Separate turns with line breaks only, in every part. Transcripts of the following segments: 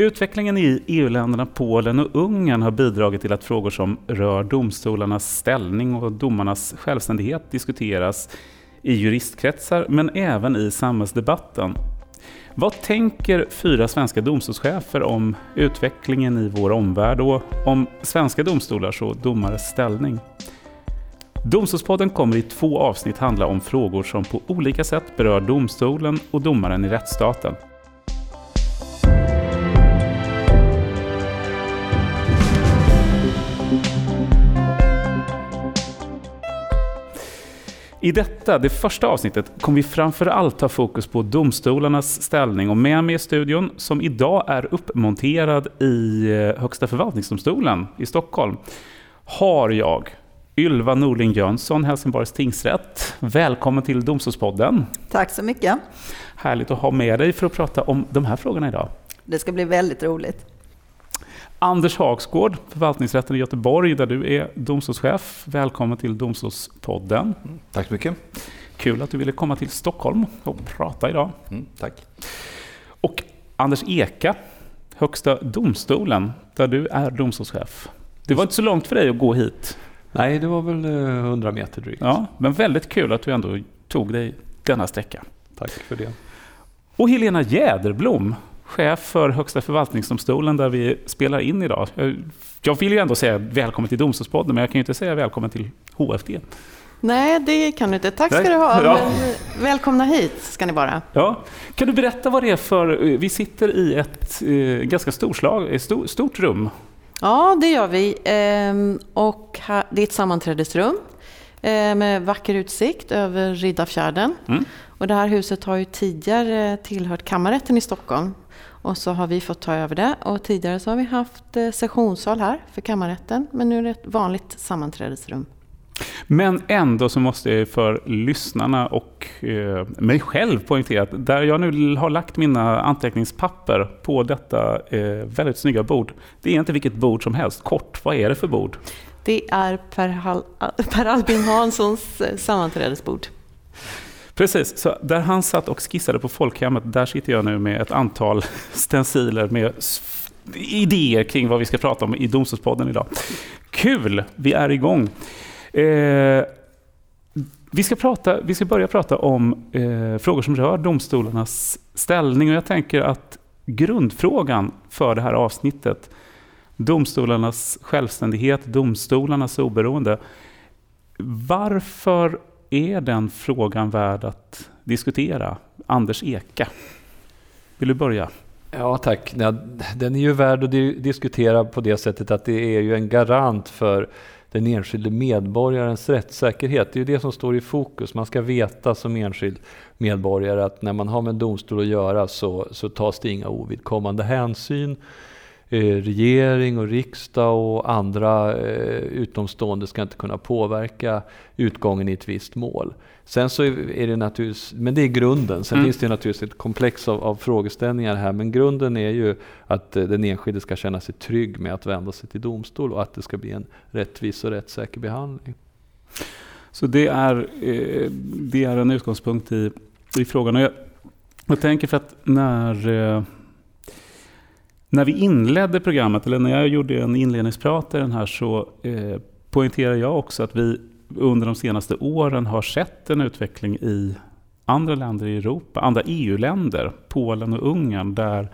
Utvecklingen i EU-länderna Polen och Ungern har bidragit till att frågor som rör domstolarnas ställning och domarnas självständighet diskuteras i juristkretsar men även i samhällsdebatten. Vad tänker fyra svenska domstolschefer om utvecklingen i vår omvärld och om svenska domstolars och domares ställning? Domstolspodden kommer i två avsnitt handla om frågor som på olika sätt berör domstolen och domaren i rättsstaten. I detta, det första avsnittet, kommer vi framför allt ha fokus på domstolarnas ställning och med mig i studion, som idag är uppmonterad i eh, Högsta förvaltningsdomstolen i Stockholm, har jag Ylva Norling Jönsson, Helsingborgs tingsrätt. Välkommen till Domstolspodden.
Tack så mycket.
Härligt att ha med dig för att prata om de här frågorna idag.
Det ska bli väldigt roligt.
Anders Hagsgård, förvaltningsrätten i Göteborg, där du är domstolschef. Välkommen till Domstolspodden.
Mm, tack så mycket.
Kul att du ville komma till Stockholm och prata idag.
Mm, tack.
Och Anders Eka, Högsta domstolen, där du är domstolschef. Det var inte så långt för dig att gå hit.
Nej, det var väl 100 eh, meter drygt.
Ja, men väldigt kul att du ändå tog dig denna sträcka.
Tack för det.
Och Helena Jäderblom, chef för Högsta förvaltningsdomstolen där vi spelar in idag. Jag vill ju ändå säga välkommen till Domstolspodden, men jag kan ju inte säga välkommen till HFD.
Nej, det kan du inte. Tack ska Nej. du ha. Ja. Välkomna hit ska ni vara.
Ja. Kan du berätta vad det är för... Vi sitter i ett eh, ganska storslag, ett stort rum.
Ja, det gör vi. Ehm, och det är ett sammanträdesrum eh, med vacker utsikt över Riddarfjärden. Mm. Och det här huset har ju tidigare tillhört kammarrätten i Stockholm. Och så har vi fått ta över det. Och tidigare så har vi haft eh, sessionssal här för kammarrätten. Men nu är det ett vanligt sammanträdesrum.
Men ändå så måste jag för lyssnarna och eh, mig själv poängtera att där jag nu har lagt mina anteckningspapper på detta eh, väldigt snygga bord. Det är inte vilket bord som helst. Kort, vad är det för bord?
Det är Per, Hal per Albin Hanssons sammanträdesbord.
Precis, så där han satt och skissade på folkhemmet, där sitter jag nu med ett antal stenciler med idéer kring vad vi ska prata om i Domstolspodden idag. Kul, vi är igång. Eh, vi, ska prata, vi ska börja prata om eh, frågor som rör domstolarnas ställning och jag tänker att grundfrågan för det här avsnittet, domstolarnas självständighet, domstolarnas oberoende. Varför är den frågan värd att diskutera? Anders Eka, vill du börja?
Ja, tack. Den är ju värd att diskutera på det sättet att det är ju en garant för den enskilde medborgarens rättssäkerhet. Det är ju det som står i fokus. Man ska veta som enskild medborgare att när man har med en domstol att göra så, så tas det inga ovidkommande hänsyn. Eh, regering och riksdag och andra eh, utomstående ska inte kunna påverka utgången i ett visst mål. Sen så är det naturligtvis, men det är grunden. Sen mm. finns det naturligtvis ett komplex av, av, frågeställningar här. Men grunden är ju att eh, den enskilde ska känna sig trygg med att vända sig till domstol och att det ska bli en rättvis och rättssäker behandling.
Så det är, det är en utgångspunkt i, i frågan. Och jag, jag tänker för att när när vi inledde programmet, eller när jag gjorde en inledningsprat i den här, så eh, poängterade jag också att vi under de senaste åren har sett en utveckling i andra länder i Europa, andra EU-länder, Polen och Ungern, där,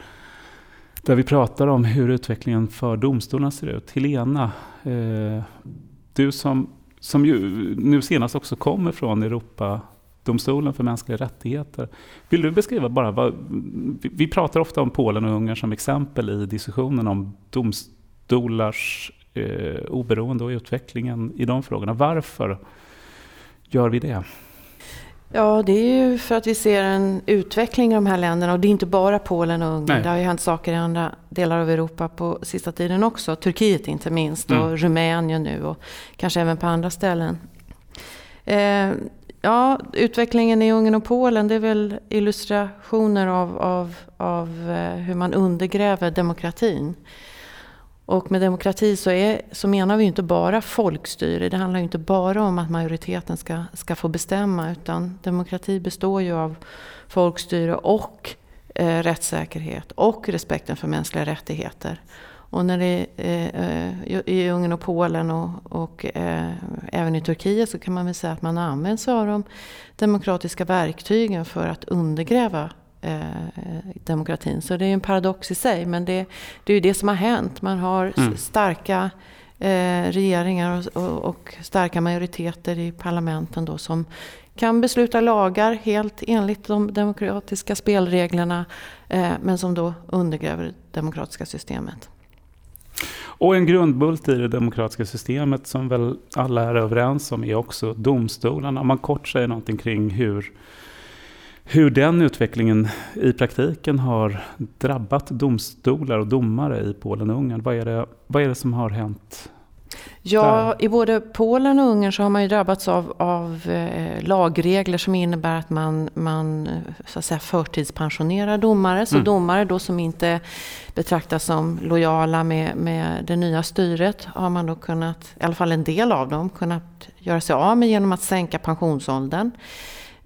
där vi pratar om hur utvecklingen för domstolarna ser ut. Helena, eh, du som, som ju nu senast också kommer från Europa domstolen för mänskliga rättigheter. Vill du beskriva bara, vad, vi pratar ofta om Polen och Ungern som exempel i diskussionen om domstolars eh, oberoende och utvecklingen i de frågorna. Varför gör vi det?
Ja, det är ju för att vi ser en utveckling i de här länderna och det är inte bara Polen och Ungern. Nej. Det har ju hänt saker i andra delar av Europa på sista tiden också. Turkiet inte minst och mm. Rumänien nu och kanske även på andra ställen. Eh, Ja, utvecklingen i Ungern och Polen det är väl illustrationer av, av, av eh, hur man undergräver demokratin. Och med demokrati så, är, så menar vi inte bara folkstyre. Det handlar inte bara om att majoriteten ska, ska få bestämma. Utan demokrati består ju av folkstyre och eh, rättssäkerhet och respekten för mänskliga rättigheter. Och när det eh, i Ungern och Polen och, och eh, även i Turkiet så kan man väl säga att man använder sig av de demokratiska verktygen för att undergräva eh, demokratin. Så det är en paradox i sig, men det, det är ju det som har hänt. Man har mm. starka eh, regeringar och, och, och, starka majoriteter i parlamenten då som kan besluta lagar helt enligt de demokratiska spelreglerna men som då undergräver det demokratiska systemet.
Och en grundbult i det demokratiska systemet som väl alla är överens om är också domstolarna. Om man kort säger någonting kring hur, hur den utvecklingen i praktiken har drabbat domstolar och domare i Polen och Ungern. Vad är det, vad är det som har hänt
Ja, i både Polen och Ungern så har man ju drabbats av, av eh, lagregler som innebär att man, man så att säga, förtidspensionerar domare. Så mm. domare då som inte betraktas som lojala med, med det nya styret har man då kunnat, i alla fall en del av dem, kunnat göra sig av med genom att sänka pensionsåldern.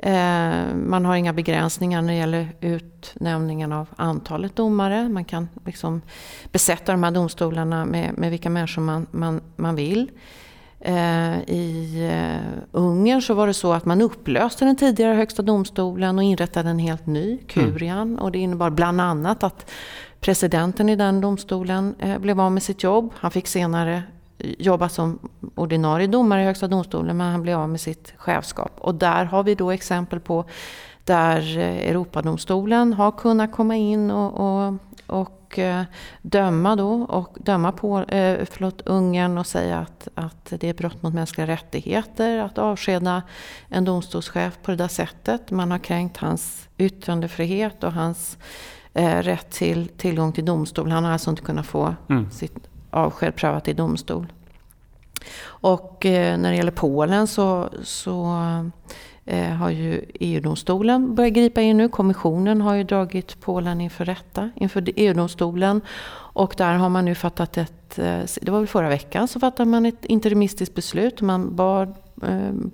Eh, man har inga begränsningar när det gäller utnämningen av antalet domare. Man kan liksom besätta de här domstolarna med, med vilka människor man, man, man vill. Eh, I uh, Ungern så var det så att man upplöste den tidigare högsta domstolen och inrättade en helt ny, Kurian. Mm. Och det innebar bland annat att presidenten i den domstolen blev av med sitt jobb. Han fick senare jobba som ordinarie domare i Högsta domstolen men han blev av med sitt chefskap. Och där har vi då exempel på där eh, Europadomstolen har kunnat komma in och, och, och eh, döma då och döma på eh, förlåt, Ungern och säga att, att det är brott mot mänskliga rättigheter att avskeda en domstolschef på det där sättet. Man har kränkt hans yttrandefrihet och hans eh, rätt till tillgång till domstol. Han har alltså inte kunnat få mm. sitt avsked prövat i domstol. Och eh, när det gäller Polen så, så eh, har ju EU-domstolen börjat gripa in nu. Kommissionen har ju dragit Polen inför rätta, inför EU-domstolen. Och där har man nu fattat ett, eh, det var väl förra veckan, så fattade man ett interimistiskt beslut. Man bad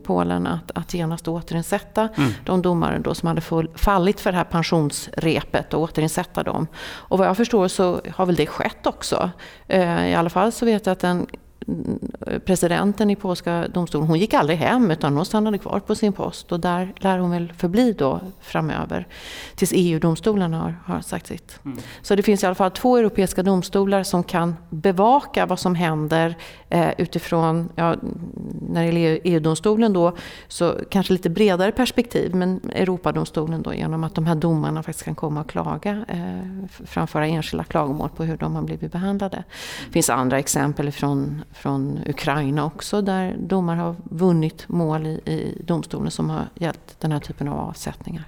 Polen att, att genast återinsätta mm. de domare då som hade full, fallit för det här pensionsrepet och återinsätta dem. Och vad jag förstår så har väl det skett också. Eh, I alla fall så vet jag att den presidenten i polska domstolen, hon gick aldrig hem utan hon stannade kvar på sin post och där lär hon väl förbli då framöver. Tills EU-domstolen har, har sagt sitt. Mm. Så det finns i alla fall två europeiska domstolar som kan bevaka vad som händer eh, utifrån, ja, när det gäller EU-domstolen då, så kanske lite bredare perspektiv, men Europadomstolen då genom att de här domarna faktiskt kan komma och klaga, eh, framföra enskilda klagomål på hur de har blivit behandlade. Det finns andra exempel från från Ukraina också där domar har vunnit mål i, i domstolen som har gällt den här typen av avsättningar.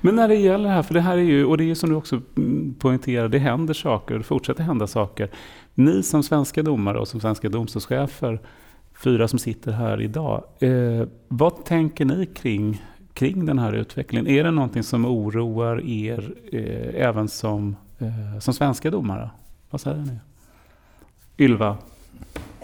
Men när det gäller det här, för det här är ju, och det är som du också poängterar, det händer saker, det fortsätter hända saker. Ni som svenska domare och som svenska domstolschefer, fyra som sitter här idag, eh, vad tänker ni kring, kring den här utvecklingen? Är det någonting som oroar er eh, även som, eh, som svenska domare? Vad säger ni? Ylva?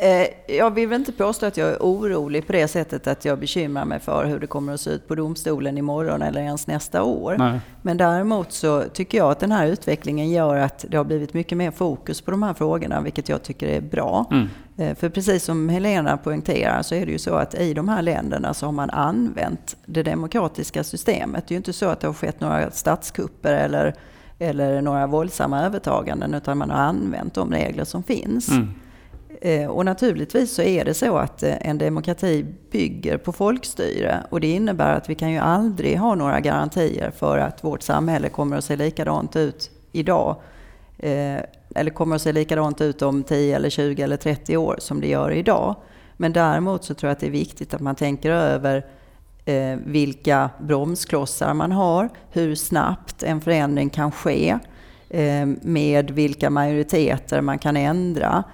Eh, jag vill inte påstå att jag är orolig på det sättet att jag bekymrar mig för hur det kommer att se ut på domstolen imorgon eller ens nästa år. Nej. Men däremot så tycker jag att den här utvecklingen gör att det har blivit mycket mer fokus på de här frågorna, vilket jag tycker är bra. Mm. Eh, för precis som Helena poängterar så är det ju så att i de här länderna så har man använt det demokratiska systemet. Det är ju inte så att det har skett några statskupper eller, eller några våldsamma övertaganden, utan man har använt de regler som finns. Mm. Eh, och naturligtvis så är det så att eh, en demokrati bygger på folkstyre. Och det innebär att vi kan ju aldrig ha några garantier för att vårt samhälle kommer att se likadant ut idag. Eh, eller kommer att se likadant ut om 10 eller 20 eller 30 år som det gör idag. Men däremot så tror jag att det är viktigt att man tänker över vilka bromsklossar man har, hur snabbt en förändring kan ske, med vilka majoriteter man kan ändra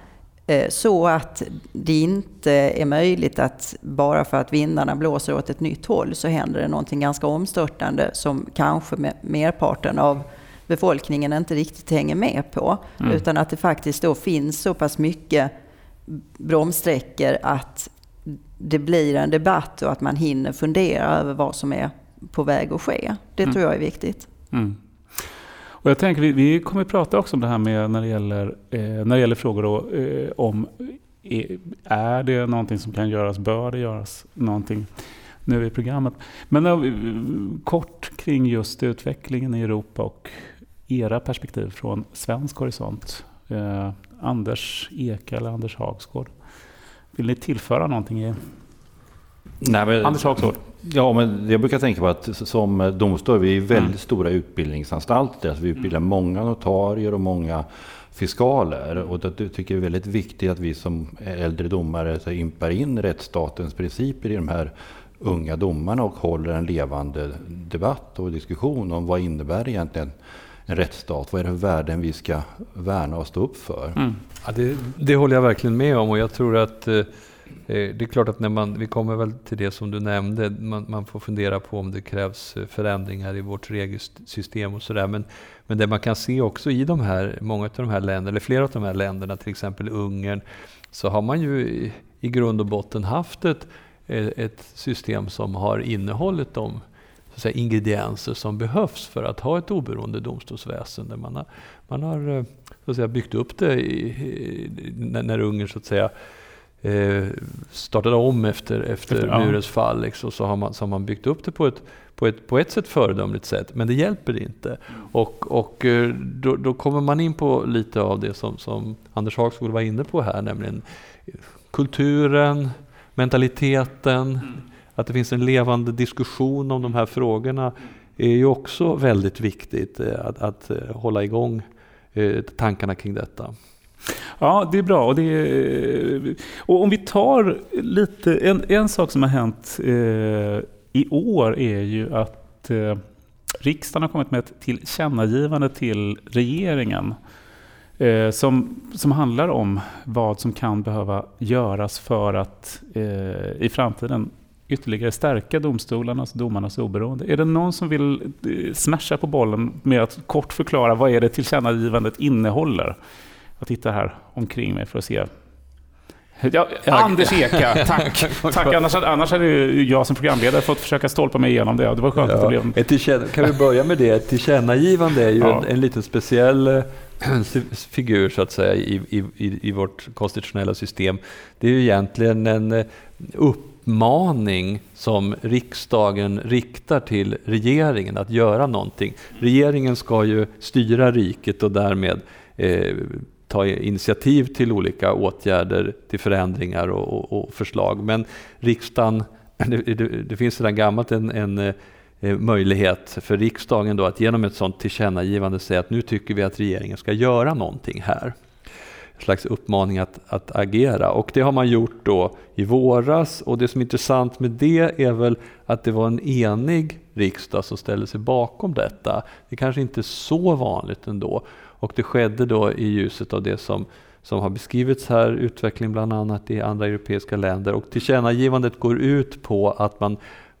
så att det inte är möjligt att bara för att vindarna blåser åt ett nytt håll så händer det någonting ganska omstörtande som kanske merparten av befolkningen inte riktigt hänger med på. Mm. Utan att det faktiskt då finns så pass mycket bromssträckor att det blir en debatt och att man hinner fundera över vad som är på väg att ske. Det mm. tror jag är viktigt. Mm.
Och jag tänker, vi, vi kommer att prata också om det här med när det gäller, eh, när det gäller frågor då, eh, om eh, är det någonting som kan göras? Bör det göras någonting nu i programmet? Men då, kort kring just utvecklingen i Europa och era perspektiv från svensk horisont. Eh, Anders Eka eller Anders Hagsgård. Vill ni tillföra någonting? I...
Nej, men, Anders Hagsgård. Ja, men jag brukar tänka på att som domstol, vi är väldigt mm. stora utbildningsanstalter. Alltså vi utbildar mm. många notarier och många fiskaler. Och det tycker jag är väldigt viktigt att vi som äldre domare så impar in rättsstatens principer i de här unga domarna och håller en levande debatt och diskussion om vad innebär egentligen en rättsstat? Vad är det för värden vi ska värna och stå upp för? Mm.
Ja, det, det, håller jag verkligen med om och jag tror att eh, Eh, Eh, det är klart att när man, vi kommer väl till det som du nämnde, man, man får fundera på om det krävs eh, förändringar i vårt regelsystem och sådär. Men, men det man kan se också i de här, många av de här länderna, eller flera av de här länderna, till exempel Ungern, så har man ju i, i grund och botten haft ett, eh, ett system som har innehållit de så säga, ingredienser som behövs för att ha ett oberoende domstolsväsende. Man har, man har så att säga, byggt upp det i, när, när Ungern så att säga startade om efter, efter, efter murens fall. Liksom, så, har man, så har man byggt upp det på ett, på ett, på ett sätt föredömligt sätt, men det hjälper inte. Och, och eh, då, då kommer man in på lite av det som, som Anders Hagskog var inne på här, nämligen kulturen, mentaliteten, mm. att det finns en levande diskussion om de här frågorna är ju också väldigt viktigt eh, att, att eh, hålla igång tankarna kring detta.
Ja, det är bra. Och, det är, och om vi tar lite, en, en sak som har hänt eh, i år är ju att eh, riksdagen har kommit med ett tillkännagivande till regeringen eh, som, som handlar om vad som kan behöva göras för att eh, i framtiden ytterligare stärka domstolarnas och domarnas oberoende. Är det någon som vill eh, smasha på bollen med att kort förklara vad är det tillkännagivandet innehåller? Jag tittar här omkring mig för att se. Ja, Anders Eka, tack. tack. Annars, annars hade jag som programledare fått försöka stolpa mig igenom det. Det var skönt ja, att det
blev... Kan vi börja med det? Ett tillkännagivande är ju ja. en, en lite speciell eh, figur så att säga i, i, i vårt konstitutionella system. Det är ju egentligen en eh, uppmaning som riksdagen riktar till regeringen att göra någonting. Regeringen ska ju styra riket och därmed eh, ta initiativ till olika åtgärder, till förändringar och, och, och förslag. Men riksdagen, det, det, det finns sedan gammalt en, en eh, möjlighet för riksdagen då att genom ett sådant tillkännagivande säga att nu tycker vi att regeringen ska göra någonting här. En slags uppmaning att, att agera och det har man gjort då i våras och det som är intressant med det är väl att det var en enig riksdag som ställde sig bakom detta. Det är kanske inte är så vanligt ändå och det skedde då i ljuset av det som, som har beskrivits här, utveckling bland annat i andra europeiska länder. Och tillkännagivandet går ut på att man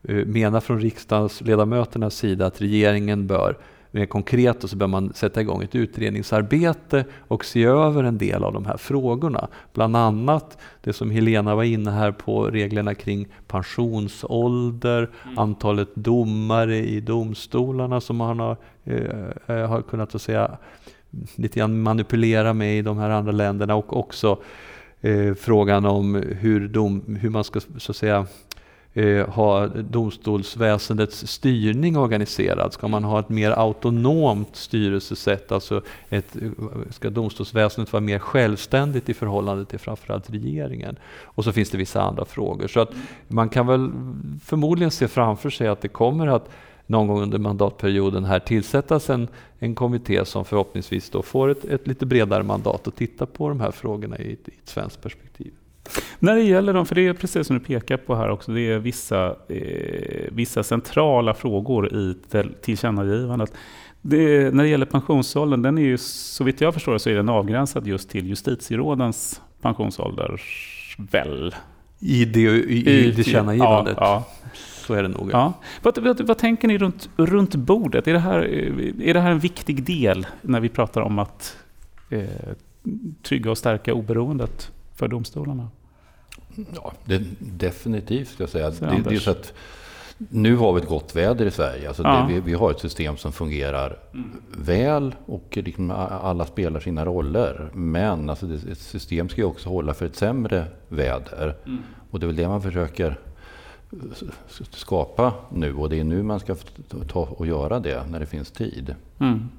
uh, menar från riksdagsledamöternas sida att regeringen bör mer konkret och så bör man sätta igång ett utredningsarbete och se över en del av de här frågorna. Bland annat det som Helena var inne här på, reglerna kring pensionsålder, mm. antalet domare i domstolarna som man har, eh, har kunnat så säga, lite grann manipulera med i de här andra länderna och också eh, frågan om hur, dom, hur man ska så att säga eh, ha domstolsväsendets styrning organiserad? Ska man ha ett mer autonomt styrelsesätt? Alltså ett, ska domstolsväsendet vara mer självständigt i förhållande till framförallt regeringen? Och så finns det vissa andra frågor. Så att man kan väl förmodligen se framför sig att det kommer att någon gång under mandatperioden här tillsättas en, en kommitté som förhoppningsvis då får ett, ett lite bredare mandat att titta på de här frågorna i ett, i ett svenskt perspektiv.
När det gäller dem, för det är precis som du pekar på här också, det är vissa, eh, vissa centrala frågor i tillkännagivandet. Det, när det gäller pensionsåldern, den är ju så vitt jag förstår så är den avgränsad just till justitierådens pensionsålder, väl?
I det, i, i, i tillkännagivandet? Ja, ja. Så är det nog.
Ja. Vad, vad, vad, tänker ni runt, runt bordet? Är det, här, är det här en viktig del när vi pratar om att eh, trygga och stärka oberoendet för domstolarna?
Ja, det, definitivt ska jag säga. Det, det, är så att nu har vi ett gott väder i Sverige. Alltså ja. det, vi, vi, har ett system som fungerar mm. väl och liksom alla spelar sina roller. Men alltså det, ett system ska ju också hålla för ett sämre väder. Mm. Och det är väl det man försöker skapa nu och det är nu man ska ta och göra det när det finns tid. Mm.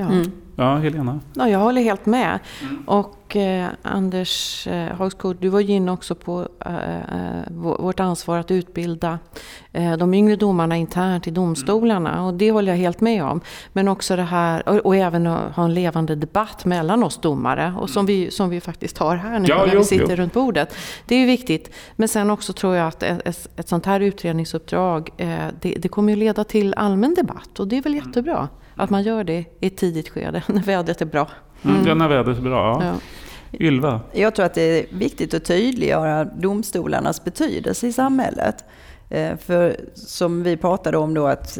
Ja. Mm.
ja, Helena?
Ja, jag håller helt med. Mm. Och eh, Anders eh, Hagskog, du var ju inne också på eh, eh vårt ansvar att utbilda eh, de yngre domarna internt i domstolarna. Och det håller jag helt med om. Men också det här, och, och även att ha en levande debatt mellan oss domare. Och som vi, som vi faktiskt har här nu ja, när jo, vi sitter jo. runt bordet. Det är ju viktigt. Men sen också tror jag att ett, ett, sånt här utredningsuppdrag, eh, det, det kommer ju leda till allmän debatt. Och det är väl jättebra. Att man gör det i ett tidigt skede, när vädret är bra.
Mm. Ja, när vädret är bra, ja. ja. Ylva?
Jag tror att det är viktigt att tydliggöra domstolarnas betydelse i samhället. Eh, för som vi pratade om då, att,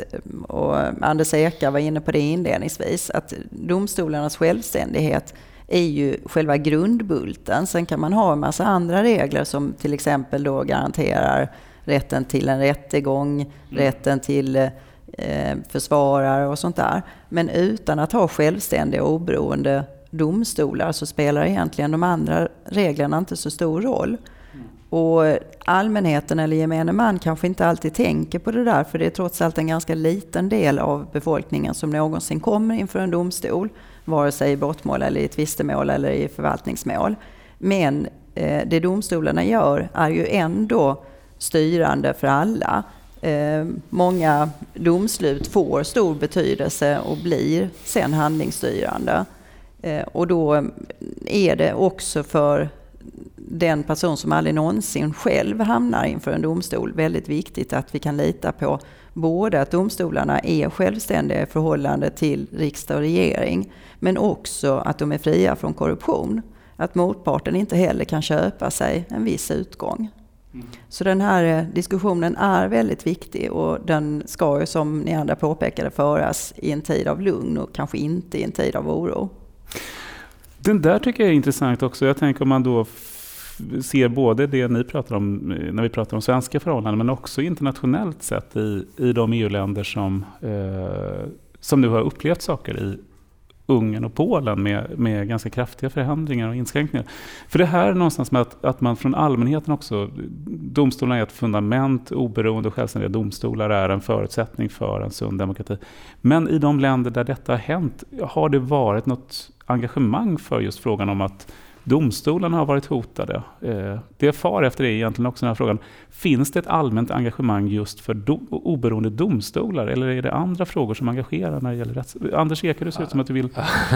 och Anders Ekar var inne på det inledningsvis, att domstolarnas självständighet är ju själva grundbulten. Sen kan man ha en massa andra regler som till exempel då garanterar rätten till en rättegång, mm. rätten till eh, Eh, försvarare och sånt där. Men utan att ha självständiga och oberoende domstolar så spelar egentligen de andra reglerna inte så stor roll. Och allmänheten eller gemene man kanske inte alltid tänker på det där för det är trots allt en ganska liten del av befolkningen som någonsin kommer inför en domstol. Vare sig i brottmål eller i tvistemål eller i förvaltningsmål. Men eh, det domstolarna gör är ju ändå styrande för alla. Eh, många domslut får stor betydelse och blir sen handlingsstyrande. Eh, och då är det också för den person som aldrig någonsin själv hamnar inför en domstol väldigt viktigt att vi kan lita på både att domstolarna är självständiga i förhållande till riksdag och regering men också att de är fria från korruption. Att motparten inte heller kan köpa sig en viss utgång. Så den här eh, diskussionen är väldigt viktig och den ska ju som ni andra påpekade föras i en tid av lugn och kanske inte i en tid av oro.
Den där tycker jag är intressant också. Jag tänker om man då ser både det ni pratar om eh, när vi pratar om svenska förhållanden men också internationellt sett i, i de EU-länder som, eh, som nu har upplevt saker i Ungern och Polen med, med ganska kraftiga förändringar och inskränkningar. För det här är någonstans med att, att man från allmänheten också, domstolarna är ett fundament, oberoende och självständiga domstolar är en förutsättning för en sund demokrati. Men i de länder där detta har hänt, har det varit något engagemang för just frågan om att Domstolarna har varit hotade. Eh, det jag far efter är egentligen också den här frågan. Finns det ett allmänt engagemang just för do, oberoende domstolar eller är det andra frågor som engagerar när det gäller rätts... Anders Eker, det ser ut som att du vill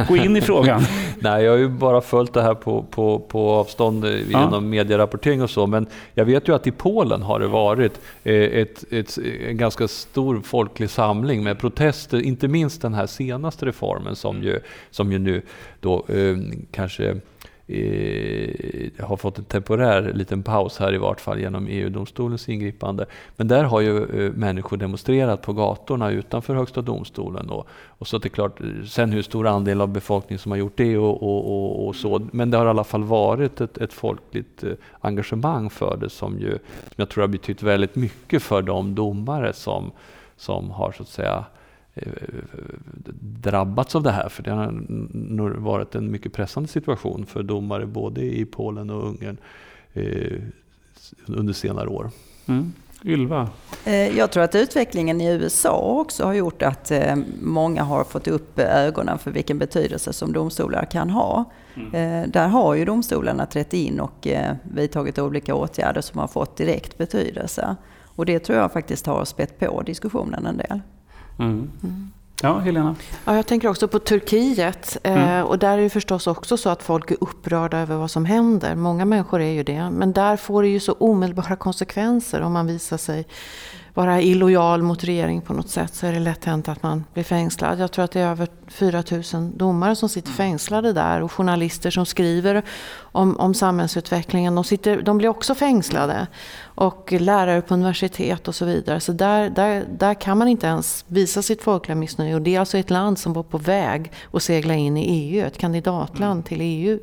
gå in i frågan.
Nej, jag har ju bara följt det här på, på, på avstånd genom ja. medierapportering och så. Men jag vet ju att i Polen har det varit eh, ett, ett, en ganska stor folklig samling med protester, inte minst den här senaste reformen som ju, som ju nu då eh, kanske eh, Eh, har fått en temporär liten paus här i vart fall genom EU-domstolens ingripande. Men där har ju eh, människor demonstrerat på gatorna utanför Högsta domstolen. Och, och så att det är klart, eh, sen hur stor andel av befolkningen som har gjort det och, och, och, och så. Men det har i alla fall varit ett, ett folkligt eh, engagemang för det som ju, som jag tror har betytt väldigt mycket för de domare som, som har så att säga drabbats av det här. För det har nog varit en mycket pressande situation för domare både i Polen och Ungern eh, under senare år.
Mm. Ylva?
Eh, jag tror att utvecklingen i USA också har gjort att eh, många har fått upp ögonen för vilken betydelse som domstolar kan ha. Mm. Där har ju domstolarna trätt in och vidtagit olika åtgärder som har fått direkt betydelse. Och det tror jag faktiskt har spett på diskussionen en del.
Mm. Ja, Helena?
Ja, jag tänker också på Turkiet. Eh, mm. och där är det förstås också så att folk är upprörda över vad som händer. Många människor är ju det. Men där får det ju så omedelbara konsekvenser om man visar sig vara illojal mot regeringen på något sätt så är det lätt hänt att man blir fängslad. Jag tror att det är över 4 000 domare som sitter fängslade där och journalister som skriver om, om samhällsutvecklingen. De, sitter, de blir också fängslade. Och lärare på universitet och så vidare. Så där, där, där kan man inte ens visa sitt folkliga missnöje. Och det är alltså ett land som var på väg att segla in i EU, ett kandidatland mm. till EU.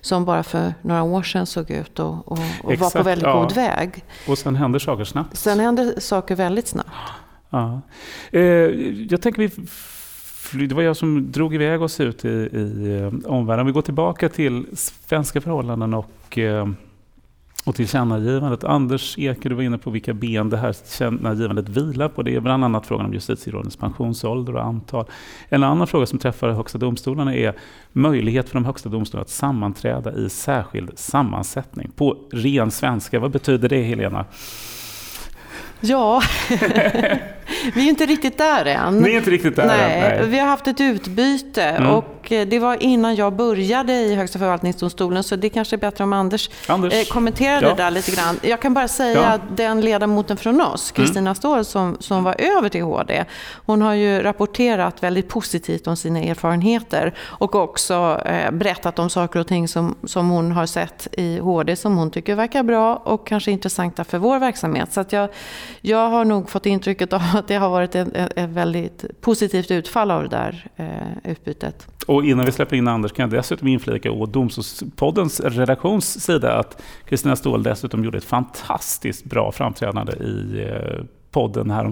Som bara för några år sedan såg ut och, och, och var på väldigt ja. god väg.
Och sen händer saker snabbt.
Sen händer saker väldigt snabbt.
Ja. Eh, jag tänker vi det var jag som drog iväg oss ut i, i eh, omvärlden. Om vi går tillbaka till svenska förhållanden och eh, och tillkännagivandet. Anders Eker, du var inne på vilka ben det här tillkännagivandet vilar på. Det är bland annat frågan om justitierådens pensionsålder och antal. En annan fråga som träffar Högsta domstolarna är möjlighet för de högsta domstolarna att sammanträda i särskild sammansättning. På ren svenska, vad betyder det Helena?
Ja, vi är inte riktigt där än.
Ni är inte riktigt där
nej, än? Nej, vi har haft ett utbyte mm. och eh, det var innan jag började i Högsta förvaltningsdomstolen så det kanske är bättre om Anders, Anders. Eh, kommenterar ja. det där lite grann. Jag kan bara säga ja. att den ledamoten från oss, mm. Kristina mm. Ståhl, som, som var över till HD, hon har ju rapporterat väldigt positivt om sina erfarenheter och också eh, berättat om saker och ting som, som hon har sett i HD som hon tycker verkar bra och kanske intressanta för vår verksamhet. Så att jag, jag har nog fått intrycket av att det har varit ett, väldigt positivt utfall av det där eh, utbytet.
Och innan vi släpper in Anders kan jag dessutom inflika å Domstolspoddens redaktions sida att Kristina Ståhl dessutom gjorde ett fantastiskt bra framträdande i eh, podden här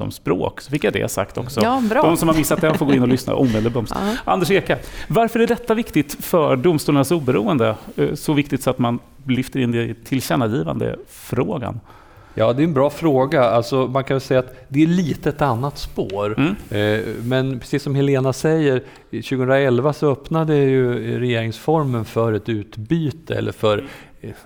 om språk. Så fick jag det sagt också.
Ja, bra.
De som har missat det får gå in och lyssna omedelbart. Ja. Anders Eka, varför är detta viktigt för domstolarnas oberoende? Eh, så viktigt så att man lyfter in det i tillkännagivande frågan?
Ja, det är en bra fråga. Alltså, man kan säga att det är lite ett annat spår. Mm. Eh, men precis som Helena säger, 2011 så öppnade ju regeringsformen för ett utbyte, eller för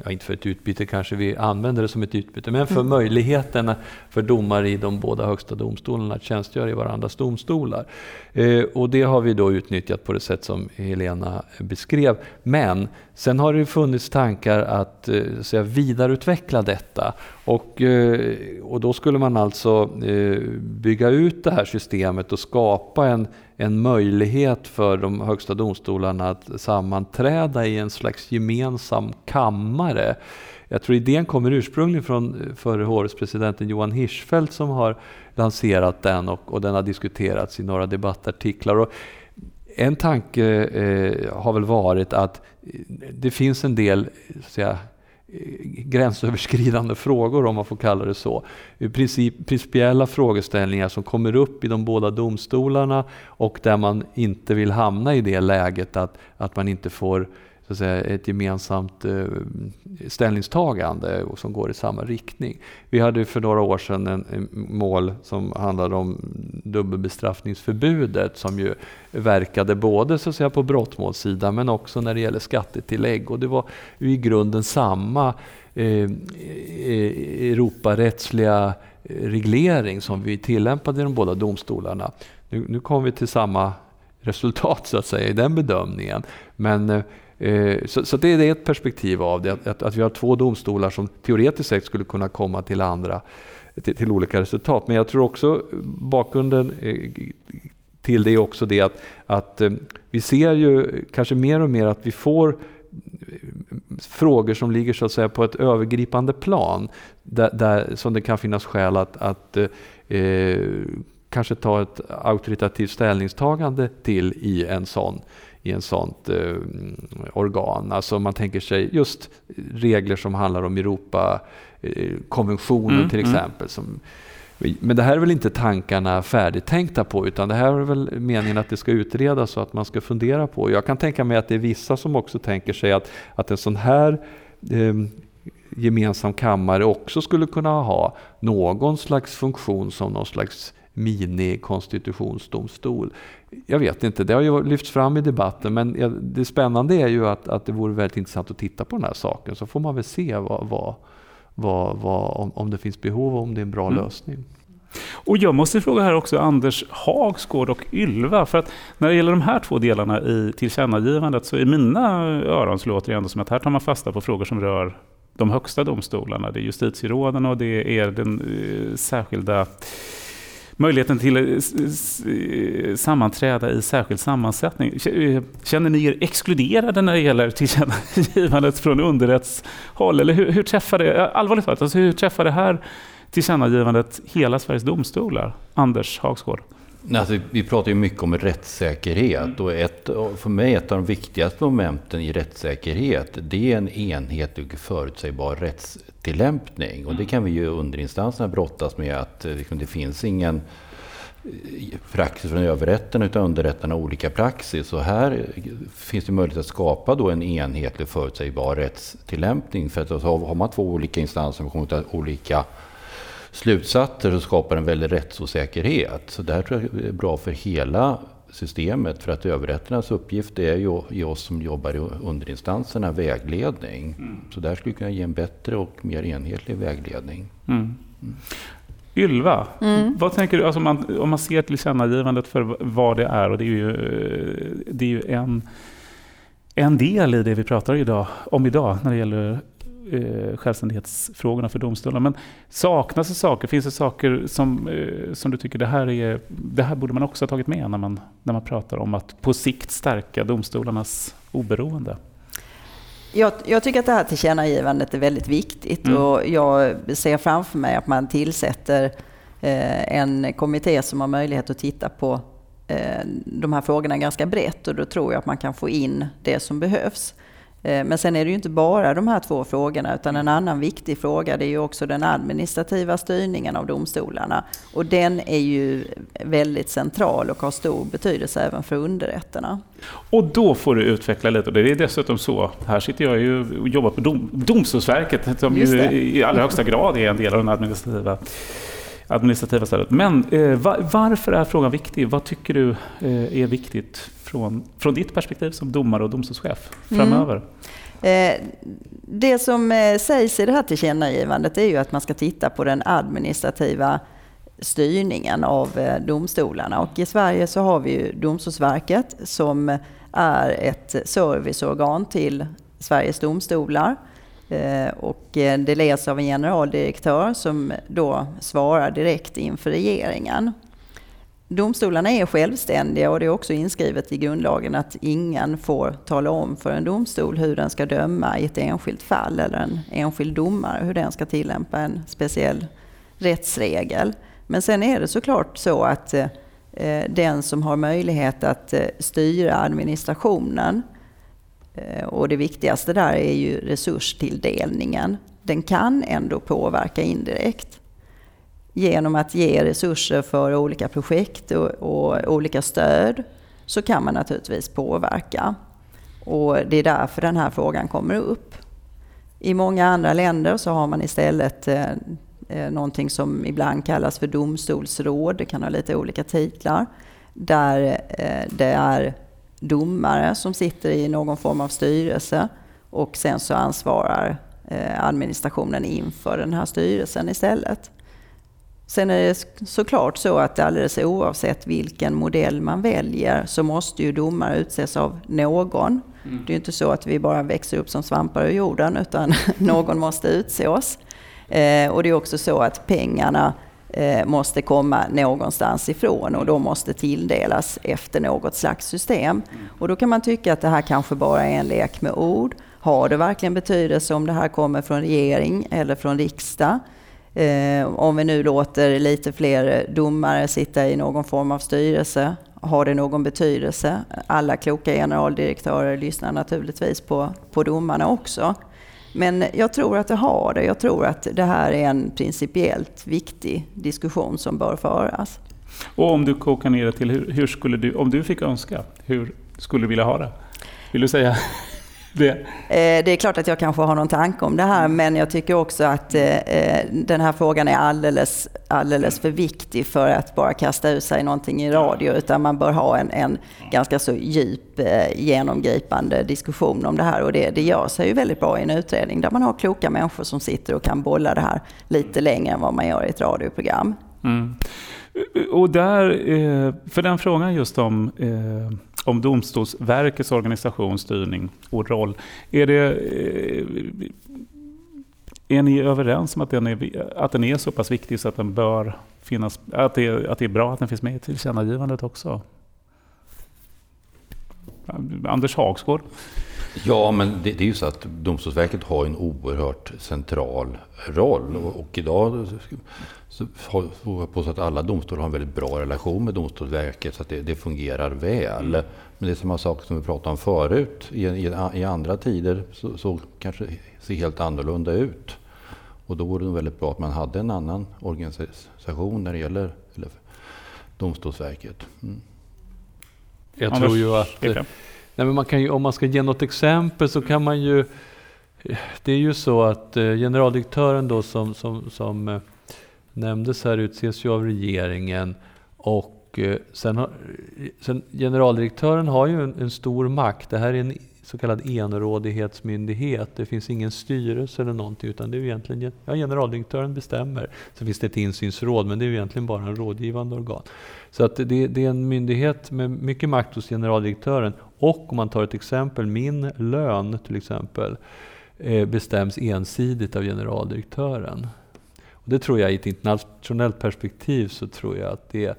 ja, inte för ett utbyte kanske vi använder det som ett utbyte, men för mm. möjligheten för domare i de båda högsta domstolarna att tjänstgöra i varandras domstolar. Eh, och det har vi då utnyttjat på det sätt som Helena beskrev. Men sen har det funnits tankar att eh, säga, vidareutveckla detta. Och, eh, och då skulle man alltså eh, bygga ut det här systemet och skapa en en möjlighet för de högsta domstolarna att sammanträda i en slags gemensam kammare. Jag tror idén kommer ursprungligen från eh, förre hovrättspresidenten Johan Hirschfeldt som har lanserat den och, och den har diskuterats i några debattartiklar. Och en tanke eh, har väl varit att eh, det finns en del så säga, eh, gränsöverskridande frågor, om man får kalla det så. Princip, principiella frågeställningar som kommer upp i de båda domstolarna och där man inte vill hamna i det läget att, att man inte får så att säga, ett gemensamt eh, ställningstagande som går i samma riktning. Vi hade för några år sedan en, mål som handlade om dubbelbestraffningsförbudet som ju verkade både så att säga, på brottmålssidan men också när det gäller skattetillägg. Och det var i grunden samma eh, eh Europarättsliga eh, reglering som vi tillämpade i de båda domstolarna. Nu, nu kom vi till samma resultat så att säga i den bedömningen. Men Eh, Eh, så, så, det är ett perspektiv av det, att, att, vi har två domstolar som teoretiskt sett skulle kunna komma till andra till, till olika resultat. Men jag tror också bakgrunden eh, till det är också det att, att eh, vi ser ju kanske mer och mer att vi får frågor som ligger så att säga på ett övergripande plan där, där som det kan finnas skäl att, att eh, kanske ta ett auktoritativt ställningstagande till i en sån i en sånt eh, organ. Alltså man tänker sig just regler som handlar om Europakonventionen mm, till mm. exempel. Mm. Som, men det här är väl inte tankarna färdigtänkta på utan det här är väl meningen att det ska utredas och att man ska fundera på. Jag kan tänka mig att det är vissa som också tänker sig att, att en sån här eh, gemensam kammare också skulle kunna ha någon slags funktion som någon slags mini-konstitutionsdomstol. Jag vet inte, det har ju lyfts fram i debatten men det spännande är ju att, att det vore väldigt intressant att titta på den här saken så får man väl se vad, vad, vad, vad om, om det finns behov och om det är en bra mm. lösning.
Och jag måste fråga här också Anders Hagsgård och Ylva. För att när det gäller de här två delarna i tillkännagivandet så i mina öron så låter det ändå som att här tar man fasta på frågor som rör de högsta domstolarna. Det är justitieråden och det är den eh, särskilda möjligheten till sammanträda i särskild sammansättning. Eh, känner ni er exkluderade när det gäller tillkännagivandet från underrättshåll? Eller hur, hur träffar det, eh, allvarligt talat, alltså hur träffar det här tillkännagivandet hela Sveriges domstolar? Anders Hagsgård?
Alltså, vi pratar ju mycket om rättssäkerhet och ett, för mig ett av de viktigaste momenten i rättssäkerhet det är en enhetlig förutsägbar rättstillämpning. Och det kan vi ju underinstanserna brottas med att eh, liksom, det finns ingen eh, praxis från överrätten utan underrätterna har olika praxis. Och här eh, finns det möjlighet att skapa då en enhetlig förutsägbar rättstillämpning. För att alltså, har man två olika instanser som kommer till olika slutsatser så skapar en väldig rättsosäkerhet. Så det här tror jag är bra för hela systemet för att överrätternas uppgift är ju att ge oss som jobbar i underinstanserna vägledning. Mm. Så där skulle vi kunna ge en bättre och mer enhetlig vägledning. Mm.
Mm. Ylva, mm. vad tänker du, alltså om, man, om man ser tillkännagivandet för vad det är och det är ju, det är ju en, en del i det vi pratar idag, om idag när det gäller eh, självständighetsfrågorna för domstolarna. Men saknas det saker? Finns det saker som, eh, som du tycker det här, är, det här borde man också ha tagit med när man, när man pratar om att på sikt stärka domstolarnas oberoende?
Jag, jag, tycker att det här tillkännagivandet är väldigt viktigt mm. och jag ser framför mig att man tillsätter eh, en kommitté som har möjlighet att titta på eh, de här frågorna ganska brett och då tror jag att man kan få in det som behövs. Eh, men sen är det ju inte bara de här två frågorna utan en annan viktig fråga det är ju också den administrativa styrningen av domstolarna. Och den är ju väldigt central och har stor betydelse även för underrätterna.
Och då får du utveckla lite. Det är dessutom så, här sitter jag ju och jobbar på dom, Domstolsverket som ju i allra högsta grad är en del av den administrativa administrativa stödet. Men eh, varför är frågan viktig? Vad tycker du eh, är viktigt från, från ditt perspektiv som domare och domstolschef framöver?
Mm. Eh, det som eh, sägs i det här tillkännagivandet är ju att man ska titta på den administrativa styrningen av eh, domstolarna. Och I Sverige så har vi ju Domstolsverket som är ett serviceorgan till Sveriges domstolar. Eh, och eh, det leds av en generaldirektör som då svarar direkt inför regeringen. Domstolarna är självständiga och det är också inskrivet i grundlagen att ingen får tala om för en domstol hur den ska döma i ett enskilt fall eller en enskild domare hur den ska tillämpa en speciell rättsregel. Men sen är det såklart så att eh, den som har möjlighet att eh, styra administrationen eh, och det viktigaste där är ju resurstilldelningen. Den kan ändå påverka indirekt. Genom att ge resurser för olika projekt och, och olika stöd så kan man naturligtvis påverka. Och det är därför den här frågan kommer upp. I många andra länder så har man istället eh, eh, någonting som ibland kallas för domstolsråd, det kan ha lite olika titlar, där eh, det är domare som sitter i någon form av styrelse och sen så ansvarar eh, administrationen inför den här styrelsen istället. Sen är det såklart så att alldeles oavsett vilken modell man väljer så måste ju domare utses av någon. Mm. Det är inte så att vi bara växer upp som svampar ur jorden utan någon måste utses. Eh, och det är också så att pengarna Eh, måste komma någonstans ifrån och då måste tilldelas efter något slags system. Och då kan man tycka att det här kanske bara är en lek med ord. Har det verkligen betydelse om det här kommer från regering eller från riksdag? Eh, om vi nu låter lite fler domare sitta i någon form av styrelse, har det någon betydelse? Alla kloka generaldirektörer lyssnar naturligtvis på, på domarna också. Men jag tror att det har det. Jag tror att det här är en principiellt viktig diskussion som bör föras.
Och om du kokar ner det till hur, hur skulle du, om du fick önska, hur skulle du vilja ha det? Vill du säga
det? Eh, det är klart att jag kanske har någon tanke om det här, men jag tycker också att eh, eh, den här frågan är alldeles, alldeles för viktig för att bara kasta ut sig någonting i radio, utan man bör ha en, en ganska så djup, genomgripande diskussion om det här. Och det, det gör sig ju väldigt bra i en utredning där man har kloka människor som sitter och kan bolla det här lite längre än vad man gör i ett radioprogram. Mm.
Och där, för den frågan just om om Domstolsverkets organisation, styrning och roll. Är det, eh, är ni överens om att den är, att den är så pass viktig så att den bör finnas, att det, att det är bra att den finns med i tillkännagivandet också? Anders Hagsgård?
Ja, men det, det, är ju så att Domstolsverket har en oerhört central roll. Och, och idag så har jag påstå att alla domstolar har en väldigt bra relation med Domstolsverket så att det, det fungerar väl. Mm. Men det är samma sak som vi pratade om förut. I, i, i andra tider så, så kanske det ser helt annorlunda ut. Och då vore det väldigt bra att man hade en annan organisation när det gäller eller, Domstolsverket. Mm.
Jag tror ju att Nej, men man kan ju, om man ska ge något exempel så kan man ju... Det är ju så att eh, generaldirektören då som, som, som eh, nämndes här utses ju av regeringen och eh, sen, har, sen generaldirektören har ju en, en, stor makt. Det här är en så kallad enrådighetsmyndighet. Det finns ingen styrelse eller någonting utan det är egentligen ja, generaldirektören bestämmer. Sen finns det ett insynsråd men det är egentligen bara en rådgivande organ. Så att det, det, är en myndighet med mycket makt hos generaldirektören. Och om man tar ett exempel, min lön till exempel eh, bestäms ensidigt av generaldirektören. Och det tror jag i ett internationellt perspektiv så tror jag att det,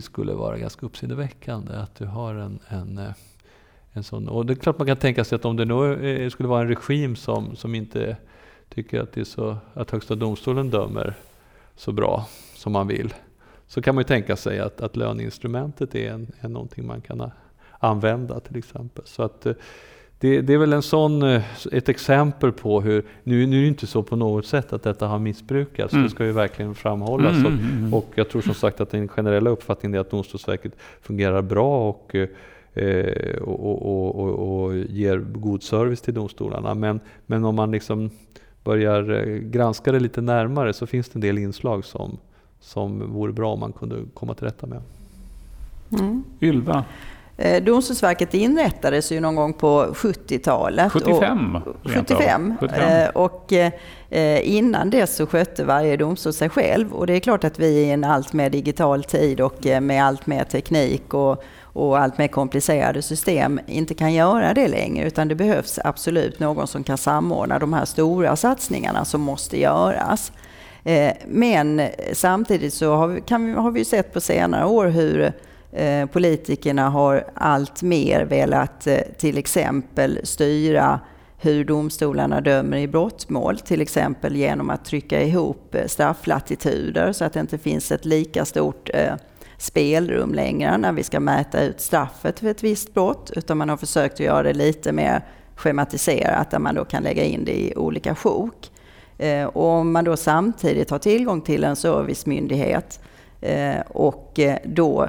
skulle vara ganska uppseendeväckande att du har en, en eh, en sån. Och det är klart man kan tänka sig att om det nu eh, skulle vara en regim som, som inte tycker att, det är så, att Högsta domstolen dömer så bra som man vill, så kan man ju tänka sig att, att löneinstrumentet är, en, är någonting man kan använda till exempel. Så att, eh, det, det, är väl en sån, eh, ett exempel på hur, nu, nu är det inte så på något sätt att detta har missbrukats, mm. det ska ju verkligen framhållas. Mm, mm, mm, och jag tror som sagt att den generella uppfattningen är att Domstolsverket fungerar bra och eh, Eh, och, och, och, och, ger god service till domstolarna. Men, men om man liksom börjar granska det lite närmare så finns det en del inslag som, som vore bra om man kunde komma till rätta med.
Mm. Ylva?
Eh, Domstolsverket inrättades ju någon gång på 70-talet.
75?
Och, 75. 75. Och innan dess så skötte varje domstol sig själv. Och det är klart att vi i en allt mer digital tid och med allt mer teknik och och allt mer komplicerade system inte kan göra det längre utan det behövs absolut någon som kan samordna de här stora satsningarna som måste göras. Eh, men samtidigt så har vi, kan, har vi sett på senare år hur eh, Eh, politikerna har allt mer velat eh, till exempel styra hur domstolarna dömer i brottmål, till exempel genom att trycka ihop eh, strafflatituder så att det inte finns ett lika stort spelrum längre när vi ska mäta ut straffet för ett visst brott, utan man har försökt att göra det lite mer schematiserat där man då kan lägga in det i olika sjok. Och om man då samtidigt har tillgång till en servicemyndighet och då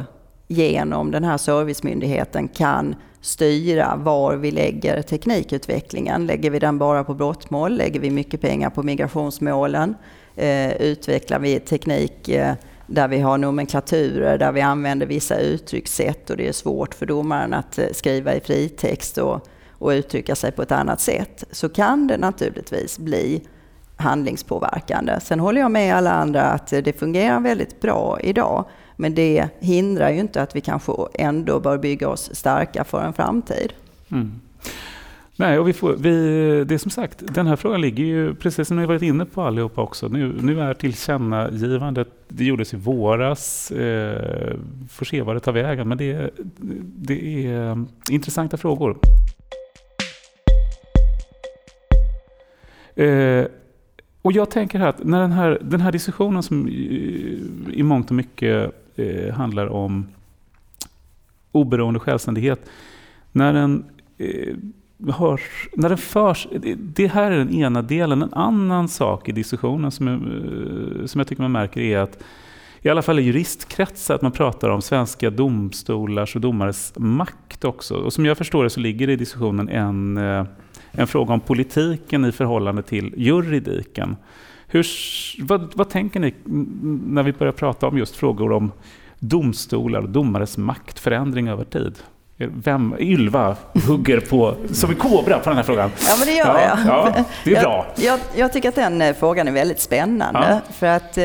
genom den här servicemyndigheten kan styra var vi lägger teknikutvecklingen. Lägger vi den bara på brottmål? Lägger vi mycket pengar på migrationsmålen? Eh, utvecklar vi teknik eh, där vi har nomenklaturer, där vi använder vissa uttryckssätt och det är svårt för domaren att eh, skriva i fritext och, och uttrycka sig på ett annat sätt, så kan det naturligtvis bli handlingspåverkande. Sen håller jag med alla andra att det fungerar väldigt bra idag, men det hindrar ju inte att vi kanske ändå bör bygga oss starka för en framtid. Mm.
Nej, och vi får, vi, det är som sagt, den här frågan ligger ju, precis som ni varit inne på allihopa också, nu, nu är tillkännagivandet, det gjordes i våras, eh, får se vad det tar vägen, men det, det är eh, intressanta frågor. Eh, och jag tänker här att när den här, den här diskussionen som i, i mångt och mycket eh, handlar om oberoende självständighet, när den eh, hörs, när den förs, det här är den ena delen. En annan sak i diskussionen som jag, eh, som jag tycker man märker är att i alla fall i juristkretsar att man pratar om svenska domstolars och domares makt också. Och som jag förstår det så ligger det i diskussionen en, eh, en fråga om politiken i förhållande till juridiken. Hur, vad, vad tänker ni när vi börjar prata om just frågor om domstolar och domares maktförändring över tid? Vem, Ylva hugger på, som en kobra på den här frågan.
Ja, men det gör ja, jag.
Ja, det är bra.
Jag, jag, jag, tycker att den eh, frågan är väldigt spännande. Ja. För att eh,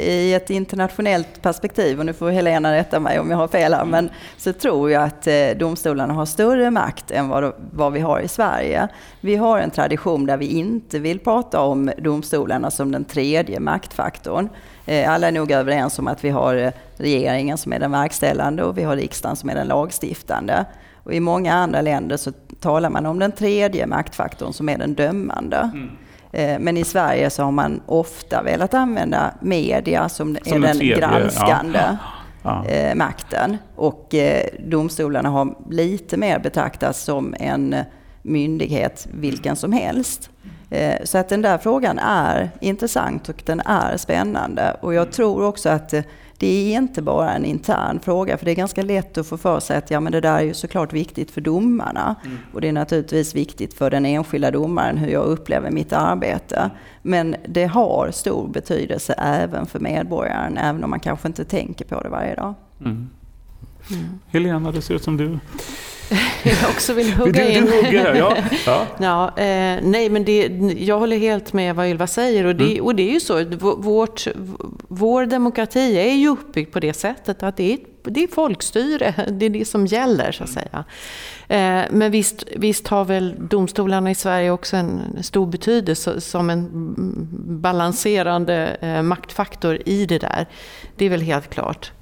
i ett internationellt perspektiv, och nu får Helena rätta mig om jag har fel här, men så tror jag att eh, domstolarna har större makt än vad, vad vi har i Sverige. Vi har en tradition där vi inte vill prata om domstolarna som den tredje maktfaktorn. Eh, alla är nog överens om att vi har eh, regeringen som är den verkställande och vi har riksdagen som är den lagstiftande. Och I många andra länder så talar man om den tredje maktfaktorn som är den dömande. Mm. Eh, men i Sverige så har man ofta velat använda media som, som är den tredje, granskande ja. Ja. makten. Och domstolarna har lite mer betraktats som en myndighet vilken som helst. Eh, så att den där frågan är intressant och den är spännande. Och jag tror också att eh, det är inte bara en intern fråga, för det är ganska lätt att få för sig att ja, men det där är ju såklart viktigt för domarna. Mm. Och det är naturligtvis viktigt för den enskilda domaren hur jag upplever mitt arbete. Men det har stor betydelse även för medborgaren, även om man kanske inte tänker på det varje dag. Mm.
Mm. Helena, det ser ut som du
jag också vill hugga
du,
in.
Du hugger, ja. ja.
ja eh, nej, men det, jag håller helt med vad Ylva säger. Och det, mm. och det är ju så, vårt, vår demokrati är ju uppbyggd på det sättet att det är, det är folkstyre, det är det som gäller så att mm. säga. Eh, men visst, visst har väl domstolarna i Sverige också en stor betydelse som en balanserande eh, maktfaktor i det där. Det är väl helt klart.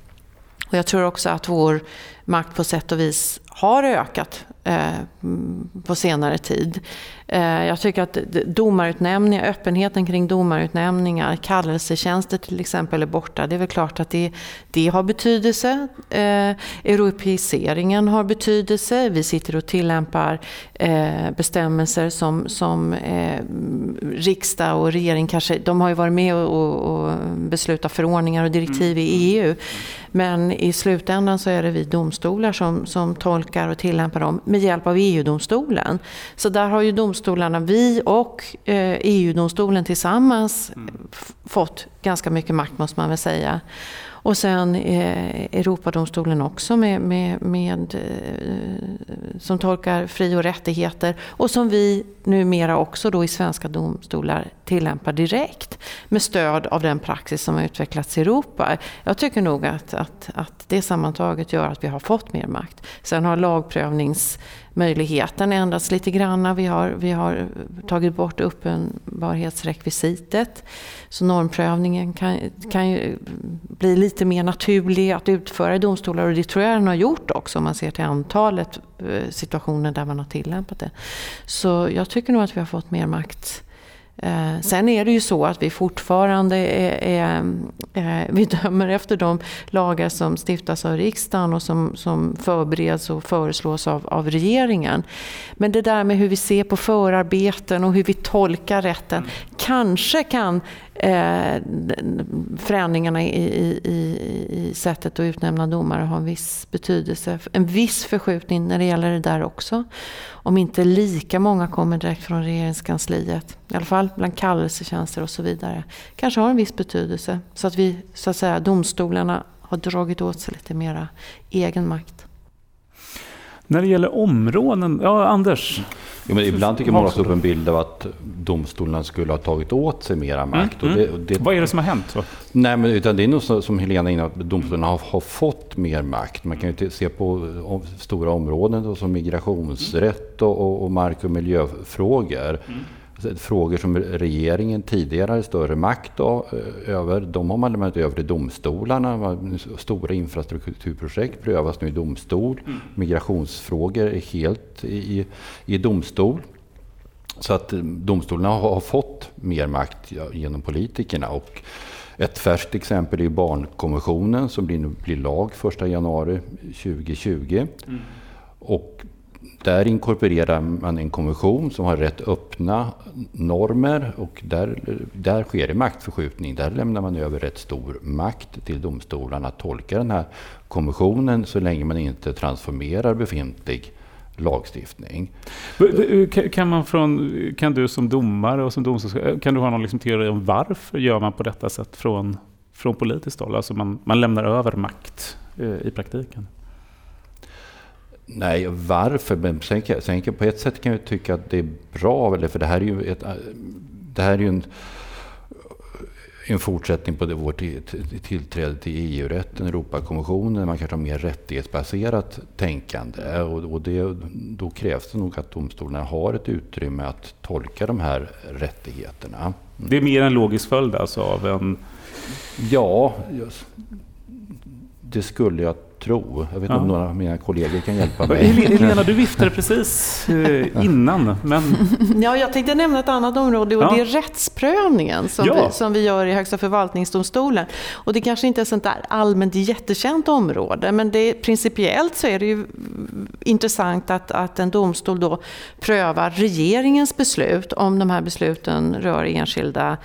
Och jag tror också att vår makt på sätt och vis har ökat eh, på senare tid. Eh, jag tycker att domarutnämningar, öppenheten kring domarutnämningar, kallelsetjänster till exempel är borta. Det är väl klart att det, det har betydelse. Eh, europeiseringen har betydelse. Vi sitter och tillämpar eh, bestämmelser som, som eh, riksdag och regering kanske, de har ju varit med och, och, beslutat förordningar och direktiv i EU. Men i slutändan så är det vi domstolar som, som tolkar och tillämpar dem med hjälp av EU-domstolen. Så där har ju domstolarna, vi och eh, EU-domstolen tillsammans mm. fått ganska mycket makt måste man väl säga. Och sen eh, Europadomstolen också med, med, med eh, som tolkar fri och rättigheter och som vi numera också då i svenska domstolar tillämpar direkt med stöd av den praxis som har utvecklats i Europa. Jag tycker nog att, att, att det sammantaget gör att vi har fått mer makt. Sen har Möjligheten ändrats lite grann. Vi har, vi har tagit bort uppenbarhetsrekvisitet. Så normprövningen kan, kan ju bli lite mer naturlig att utföra i domstolar och det tror jag den har gjort också om man ser till antalet eh, situationer där man har tillämpat det. Så jag tycker nog att vi har fått mer makt Eh, sen är det ju så att vi fortfarande är, är, eh, vi dömer efter de lagar som stiftas av riksdagen och som, som förbereds och föreslås av, av regeringen. Men det där med hur vi ser på förarbeten och hur vi tolkar rätten mm. kanske kan eh, förändringarna i, i, i, i sättet att utnämna domare ha en viss betydelse. En viss förskjutning när det gäller det där också. Om inte lika många kommer direkt från regeringskansliet. I alla fall bland kallelsetjänster och så vidare. Kanske har en viss betydelse. Så att vi, så att säga, domstolarna har dragit åt sig lite mera egen makt.
När det gäller områden, ja Anders?
Jo, men ibland tycker man också upp en bild av att domstolarna skulle ha tagit åt sig mera mm, makt.
Mm. Och det, och det, Vad är det som har hänt? Så?
Nej, men utan det är nog så, som Helena inne att domstolarna har, har, fått mer makt. Man kan ju se på stora områden som migrationsrätt och, och, och mark och miljöfrågor. Mm frågor som regeringen tidigare hade större makt då, eh, över, de har man lämnat över till domstolarna. Stora infrastrukturprojekt prövas nu i domstol. Mm. Migrationsfrågor är helt i, i domstol. Så att eh, domstolarna har fått mer makt genom politikerna. Och ett färskt exempel är barnkonventionen som blir, blir lag 1 januari 2020. Mm. Och där inkorporerar man en konvention som har rätt öppna normer och där, där sker det maktförskjutning. Där lämnar man över rätt stor makt till domstolarna att tolka den här konventionen så länge man inte transformerar befintlig lagstiftning.
Kan, man från, kan du som domare och som domstolschef, kan du ha någon liksom teori om varför gör man på detta sätt från, från politiskt håll? Alltså man, man lämnar över makt eh, i praktiken.
Nej, varför? Men sen, sen på ett sätt kan jag tycka att det är bra, för det här är ju, ett, det här är ju en, en fortsättning på det, vårt tillträde till EU-rätten, Europakonventionen. Man kanske har mer rättighetsbaserat tänkande. Och, och det, då krävs det nog att domstolarna har ett utrymme att tolka de här rättigheterna.
Det är mer en logisk följd alltså av en...
Ja, det skulle jag tro. Jag vet inte ja. om några av mina kollegor kan hjälpa mig.
Helena, du viftade precis eh, innan. Men...
Ja, jag tänkte nämna ett annat område och ja. det är rättsprövningen som, ja. vi, som vi gör i Högsta förvaltningsdomstolen. Och det kanske inte är ett sånt där allmänt jättekänt område, men det, principiellt så är det ju intressant att, att en domstol då prövar regeringens beslut om de här besluten rör enskilda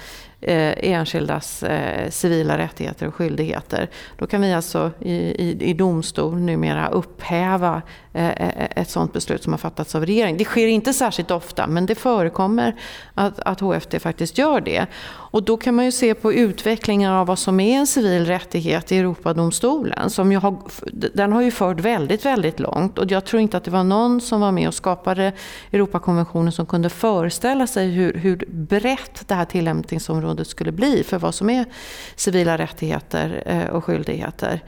eh, enskildas eh, civila rättigheter och skyldigheter. Då kan vi alltså i, i, i domstol numera upphäva eh, eh, eh ett sådant beslut som har fattats av regeringen. Det sker inte särskilt ofta men det förekommer att, att HFT faktiskt gör det. Och då kan man ju se på utvecklingen av vad som är en civil rättighet i Europadomstolen. Som ju har, den har ju fört väldigt, väldigt långt och jag tror inte att det var någon som var med och skapade Europakonventionen som kunde föreställa sig hur, hur brett det här tillämpningsområdet skulle bli för vad som är civila rättigheter eh, och skyldigheter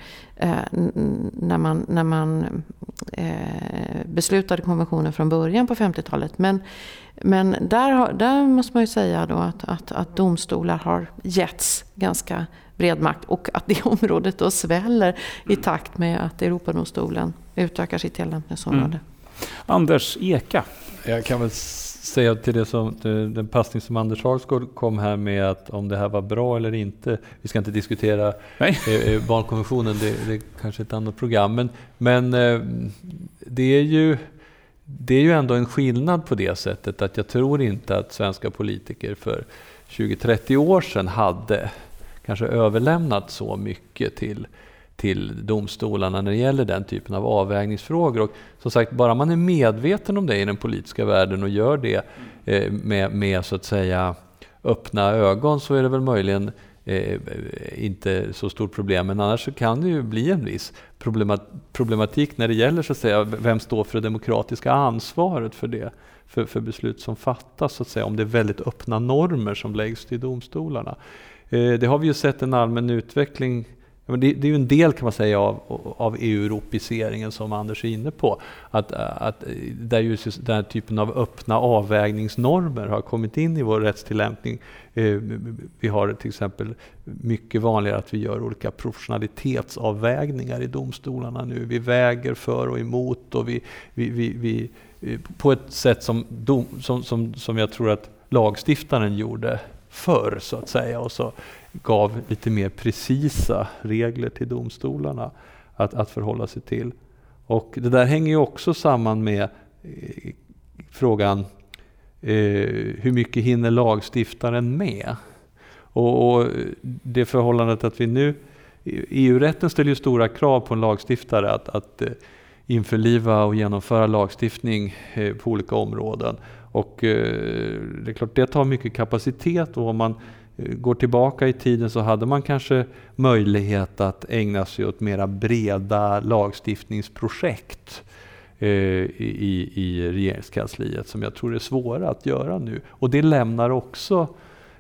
när man, när man eh, beslutade konventionen från början på 50-talet. Men men där, har, där måste man ju säga då att, att, att domstolar har getts ganska bred makt och att det området då sväller i mm. takt med att Europadomstolen utökar sitt tillämpningsområde. Mm.
Anders Eka.
Jag kan väl säga till det som, den passning som Anders Hagsgård kom här med att om det här var bra eller inte. Vi ska inte diskutera Nej. Eh, eh, barnkonventionen, det, det är kanske ett annat program. Men, men eh, det är ju det är ju ändå en skillnad på det sättet att jag tror inte att svenska politiker för 20-30 år sedan hade kanske överlämnat så mycket till, till domstolarna när det gäller den typen av avvägningsfrågor. Och som sagt, bara man är medveten om det i den politiska världen och gör det eh, med, med så att säga öppna ögon så är det väl möjligen eh, inte så stort problem. Men annars så kan det ju bli en viss problematik när det gäller så att säga, vem står för det demokratiska ansvaret för det, för, för beslut som fattas, så att säga, om det är väldigt öppna normer som läggs till domstolarna. Eh, det har vi ju sett en allmän utveckling det, det är ju en del kan man säga av, av EU-europiseringen som Anders är inne på. Att, att, där just den här typen av öppna avvägningsnormer har kommit in i vår rättstillämpning. Eh, vi har till exempel mycket vanligare att vi gör olika professionalitetsavvägningar i domstolarna nu. Vi väger för och emot och vi, vi, vi, vi eh, på ett sätt som, dom, som, som, som jag tror att lagstiftaren gjorde förr så att säga. Och så gav lite mer precisa regler till domstolarna att, att förhålla sig till. Och det där hänger ju också samman med eh, frågan eh, hur mycket hinner lagstiftaren med? Och, och, det förhållandet att vi nu EU-rätten ställer ju stora krav på en lagstiftare att, att eh, införliva och genomföra lagstiftning eh, på olika områden. Och eh, det är klart, det tar mycket kapacitet och om man Eh, går tillbaka i tiden så hade man kanske möjlighet att ägna sig åt mera breda lagstiftningsprojekt eh, i, i regeringskansliet som jag tror är svåra att göra nu. Och det lämnar också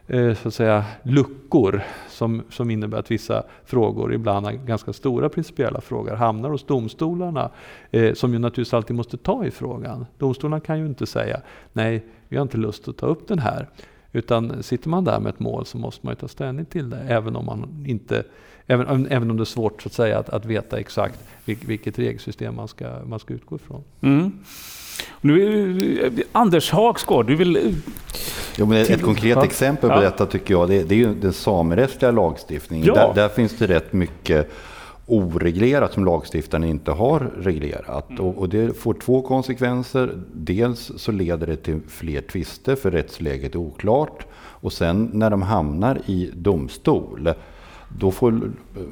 eh, så att säga, luckor som, som innebär att vissa frågor, ibland ganska stora principiella frågor, hamnar hos domstolarna eh, som ju naturligtvis alltid måste ta i frågan. Domstolarna kan ju inte säga nej, vi har inte lust att ta upp den här. Utan sitter man där med ett mål så måste man ta ställning till det, även om, man inte, även, även om det är svårt så att, säga, att, att veta exakt vilket, vilket regelsystem man ska, man ska utgå ifrån.
Mm. Nu, Anders Hagsgård, du vill...
Jo, men ett konkret ja. exempel på detta tycker jag, det, det är ju den samerättsliga lagstiftningen. Ja. Där, där, finns det rätt mycket oreglerat som lagstiftaren inte har reglerat. Mm. Och, och, det får två konsekvenser. Dels så leder det till fler tvister för rättsläget är oklart. Och sen när de hamnar i domstol då får eh, eh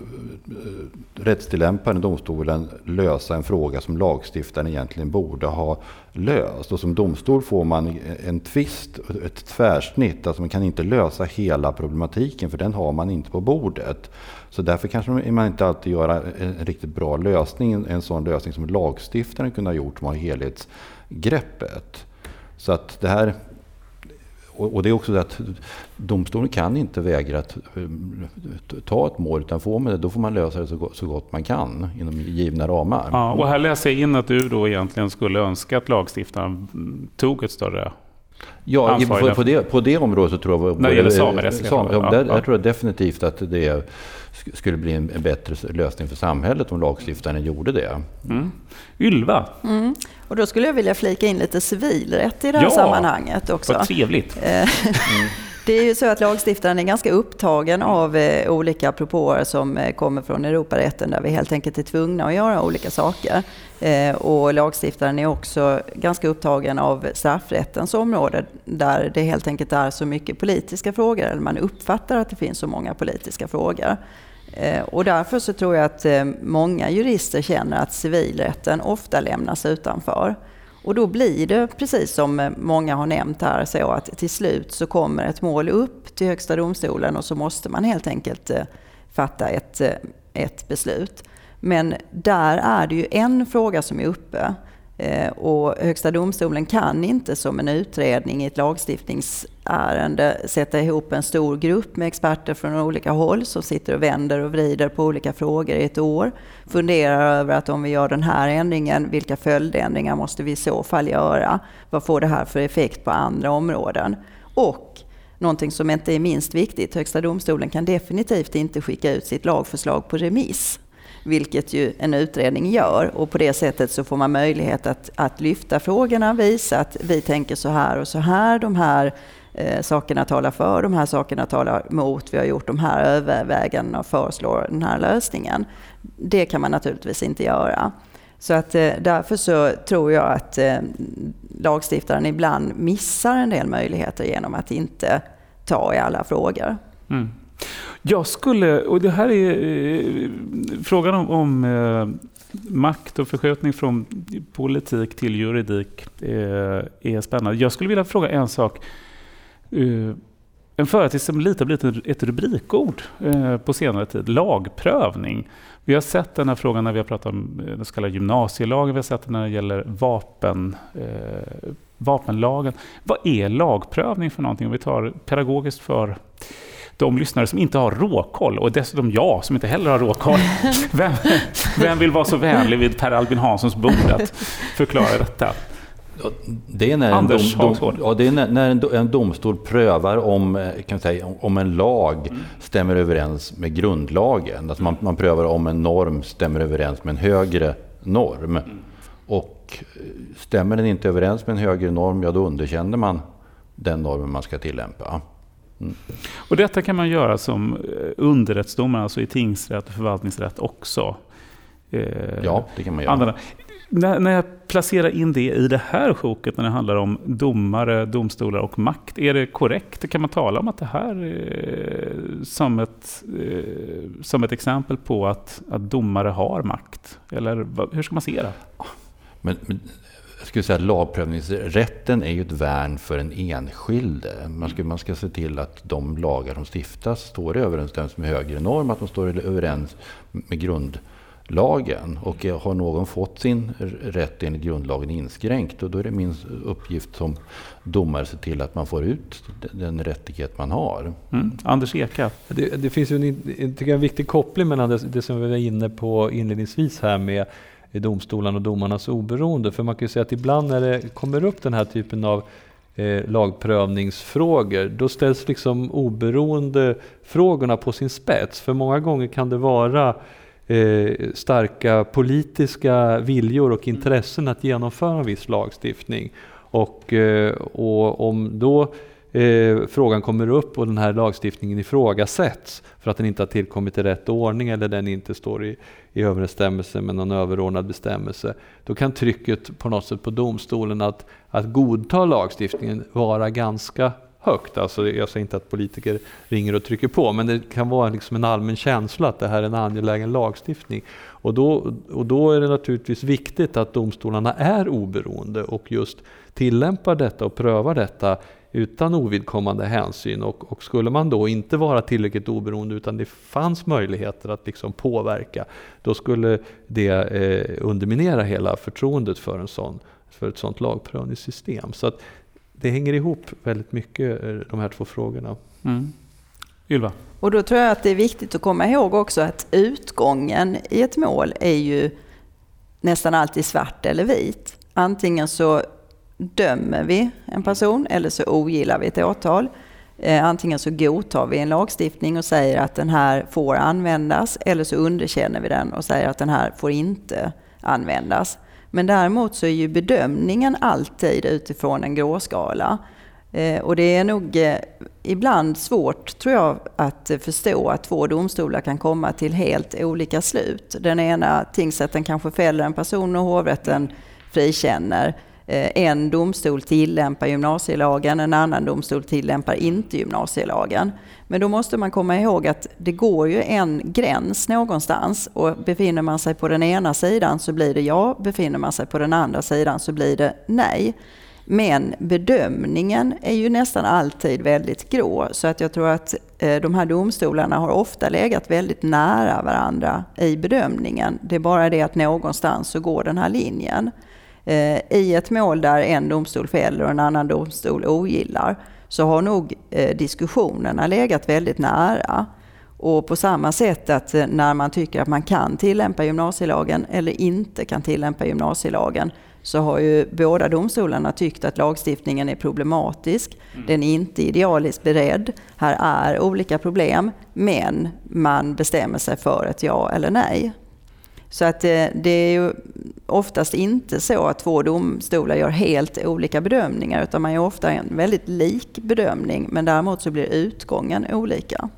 rättstillämparen, domstolen, lösa en fråga som lagstiftaren egentligen borde ha löst. Och som domstol får man en tvist, ett tvärsnitt. Alltså man kan inte lösa hela problematiken för den har man inte på bordet. Så därför kanske man inte alltid gör en riktigt bra lösning, en sån lösning som lagstiftaren kunde ha gjort som har helhetsgreppet. Så att det här och, det är också det att domstolen kan inte vägra att eh, ta ett mål, utan får man det, då får man lösa det så gott, så gott man kan inom givna ramar.
Ja, och här läser jag in att du då egentligen skulle önska att lagstiftaren tog ett större
Ja, på, på, det, på det området så tror jag...
När det gäller samerättsliga
sam, ja, där, ja. Jag tror definitivt att det skulle bli en, en, bättre lösning för samhället om lagstiftaren gjorde det.
Mm. Ylva?
Mm. Och då skulle jag vilja flika in lite civilrätt i det här ja, sammanhanget också.
Vad trevligt.
mm. Det är ju så att lagstiftaren är ganska upptagen av eh, olika propåer som eh, kommer från Europarätten där vi helt enkelt är tvungna att göra olika saker. Eh, och lagstiftaren är också ganska upptagen av straffrättens område där det helt enkelt är så mycket politiska frågor, eller man uppfattar att det finns så många politiska frågor. Eh, och därför så tror jag att eh, många jurister känner att civilrätten ofta lämnas utanför. Och då blir det, precis som många har nämnt här, så att till slut så kommer ett mål upp till Högsta domstolen och så måste man helt enkelt eh, fatta ett, eh, ett beslut. Men där är det ju en fråga som är uppe Eh, och Högsta domstolen kan inte som en utredning i ett lagstiftningsärende sätta ihop en stor grupp med experter från olika håll som sitter och vänder och vrider på olika frågor i ett år. Funderar över att om vi gör den här ändringen, vilka följdändringar måste vi i så fall göra? Vad får det här för effekt på andra områden? Och någonting som inte är minst viktigt, Högsta domstolen kan definitivt inte skicka ut sitt lagförslag på remiss vilket ju en utredning gör. Och på det sättet så får man möjlighet att, att lyfta frågorna, visa att vi tänker så här och så här. De här eh, sakerna talar för, de här sakerna talar mot. Vi har gjort de här övervägandena och föreslår den här lösningen. Det kan man naturligtvis inte göra. Så att eh, därför så tror jag att eh, lagstiftaren ibland missar en del möjligheter genom att inte ta i alla frågor. Mm.
Jag skulle, och det här är eh, frågan om, om eh, makt och förskjutning från politik till juridik eh, är spännande. Jag skulle vilja fråga en sak. Eh, en företeelse som lite har blivit ett rubrikord eh, på senare tid, lagprövning. Vi har sett den här frågan när vi har pratat om eh, den så kallade gymnasielagen, vi har sett den när det gäller vapen, vapenlagen. Vad är lagprövning för någonting? Om vi tar pedagogiskt för de lyssnare som inte har råkoll, och dessutom jag som inte heller har råkoll. Vem, vem vill vara så vänlig vid Per Albin Hanssons bord att förklara detta?
Det är när, Anders en, dom, ja, det är när, när en, en, domstol prövar om, eh, kan säga, om en lag mm. stämmer överens med grundlagen. Alltså man, man, prövar om en norm stämmer överens med en högre norm. Mm. Och eh, stämmer den inte överens med en högre norm, ja då underkänner man den normen man ska tillämpa.
Mm. Och detta kan man göra som eh, underrättsdomare, alltså i tingsrätt och förvaltningsrätt också.
Eh, ja, det kan man göra. Använda.
När, när jag placerar in det i det här sjoket, när det handlar om domare, domstolar och makt, är det korrekt? Kan man tala om att det här är som ett, eh, som ett exempel på att, att domare har makt? Eller hur ska man se det?
Men, men jag skulle säga att lagprövningsrätten är ju ett värn för den enskilde. Man ska, man ska se till att de lagar som stiftas står i överensstämmelse med högre norm, att de står överens med grundlagen. Och har någon fått sin rätt enligt grundlagen inskränkt, då är det min uppgift som domare att se till att man får ut den rättighet man har.
Mm. Anders Eka?
Det, det finns ju en, en viktig koppling mellan det, det som vi var inne på inledningsvis här med i domstolarna och domarnas oberoende. För man kan ju säga att ibland när det kommer upp den här typen av eh, lagprövningsfrågor, då ställs liksom oberoende frågorna på sin spets. För många gånger kan det vara eh, starka politiska viljor och intressen att genomföra en viss lagstiftning. Och, eh, och om då eh, frågan kommer upp och den här lagstiftningen ifrågasätts för att den inte har tillkommit i rätt ordning eller den inte står i, i överensstämmelse med någon överordnad bestämmelse. Då kan trycket på något sätt på domstolen att, att godta lagstiftningen vara ganska högt. Alltså, jag säger inte att politiker ringer och trycker på, men det kan vara liksom en allmän känsla att det här är en angelägen lagstiftning. Och då, och då är det naturligtvis viktigt att domstolarna är oberoende och just tillämpar detta och prövar detta utan ovidkommande hänsyn. Och, och, skulle man då inte vara tillräckligt oberoende utan det fanns möjligheter att liksom påverka, då skulle det eh, underminera hela förtroendet för, en sån, för ett sådant lagprövningssystem. Så att det hänger ihop väldigt mycket, eh, de här två frågorna. Mm.
Ylva?
Och då tror jag att det är viktigt att komma ihåg också att utgången i ett mål är ju nästan alltid svart eller vit. Antingen så dömer vi en person eller så ogillar vi ett åtal. Eh, antingen så godtar vi en lagstiftning och säger att den här får användas eller så underkänner vi den och säger att den här får inte användas. Men däremot så är ju bedömningen alltid utifrån en gråskala. Eh, och det är nog eh, ibland svårt, tror jag, att förstå att två domstolar kan komma till helt olika slut. Den ena tingsrätten kanske fäller en person och hovrätten frikänner. Eh, en domstol tillämpar gymnasielagen, en annan domstol tillämpar inte gymnasielagen. Men då måste man komma ihåg att det går ju en gräns någonstans och befinner man sig på den ena sidan så blir det ja, befinner man sig på den andra sidan så blir det nej. Men bedömningen är ju nästan alltid väldigt grå så att jag tror att eh, de här domstolarna har ofta legat väldigt nära varandra i bedömningen. Det är bara det att någonstans så går den här linjen. Eh, I ett mål där en domstol fäller och en annan domstol ogillar så har nog eh, diskussionerna legat väldigt nära. Och på samma sätt att eh, när man tycker att man kan tillämpa gymnasielagen eller inte kan tillämpa gymnasielagen så har ju båda domstolarna tyckt att lagstiftningen är problematisk. Mm. Den är inte idealiskt beredd. Här är olika problem, men man bestämmer sig för ett ja eller nej. Så att det, det är ju oftast inte så att två domstolar gör helt olika bedömningar utan man gör ofta en väldigt lik bedömning men däremot så blir utgången olika.